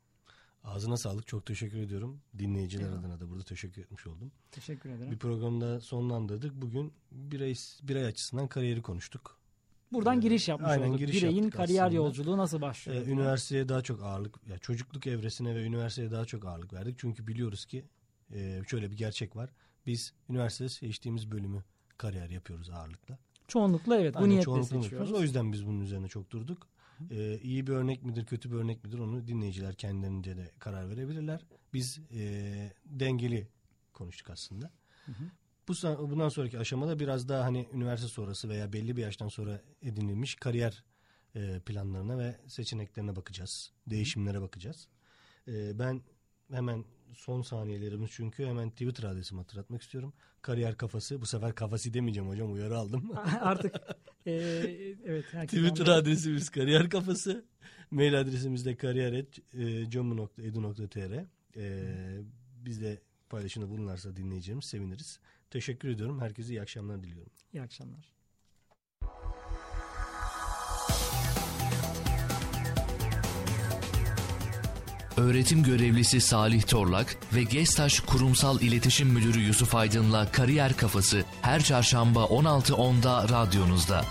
Ağzına sağlık. Çok teşekkür ediyorum. Dinleyiciler Eyvallah. adına da burada teşekkür etmiş oldum. Teşekkür ederim. Bir programda sonlandırdık. Bugün birey, birey açısından kariyeri konuştuk. Buradan Ee, giriş yapmış aynen olduk. giriş Bireyin kariyer aslında. yolculuğu nasıl Ee, başlıyor? üniversiteye daha çok ağırlık, ya çocukluk evresine ve üniversiteye daha çok ağırlık verdik. Çünkü biliyoruz ki e, şöyle bir gerçek var. Biz üniversitede seçtiğimiz bölümü kariyer yapıyoruz ağırlıkla. Çoğunlukla evet bu Aynen, niyetle çoğunlukla seçiyoruz. yapıyoruz. O yüzden biz bunun üzerine çok durduk. Ee, iyi bir örnek midir, kötü bir örnek midir onu dinleyiciler kendilerince de karar verebilirler. Biz e, dengeli konuştuk aslında. Bu bundan sonraki aşamada biraz daha hani üniversite sonrası veya belli bir yaştan sonra edinilmiş kariyer e, planlarına ve seçeneklerine bakacağız. Değişimlere bakacağız. E, ben hemen son saniyelerimiz çünkü hemen Twitter adresimi hatırlatmak istiyorum. Kariyer kafası. Bu sefer kafası demeyeceğim hocam uyarı aldım. [laughs] Artık e, evet Twitter anladı. adresimiz kariyer kafası. Mail adresimiz de kariyer.comu.edu.tr ee, Biz de paylaşımda bulunarsa dinleyeceğimiz seviniriz. Teşekkür ediyorum. Herkese iyi akşamlar diliyorum. İyi akşamlar. Öğretim görevlisi Salih Torlak ve Gestaş Kurumsal İletişim Müdürü Yusuf Aydın'la Kariyer Kafası her çarşamba 16.10'da radyonuzda.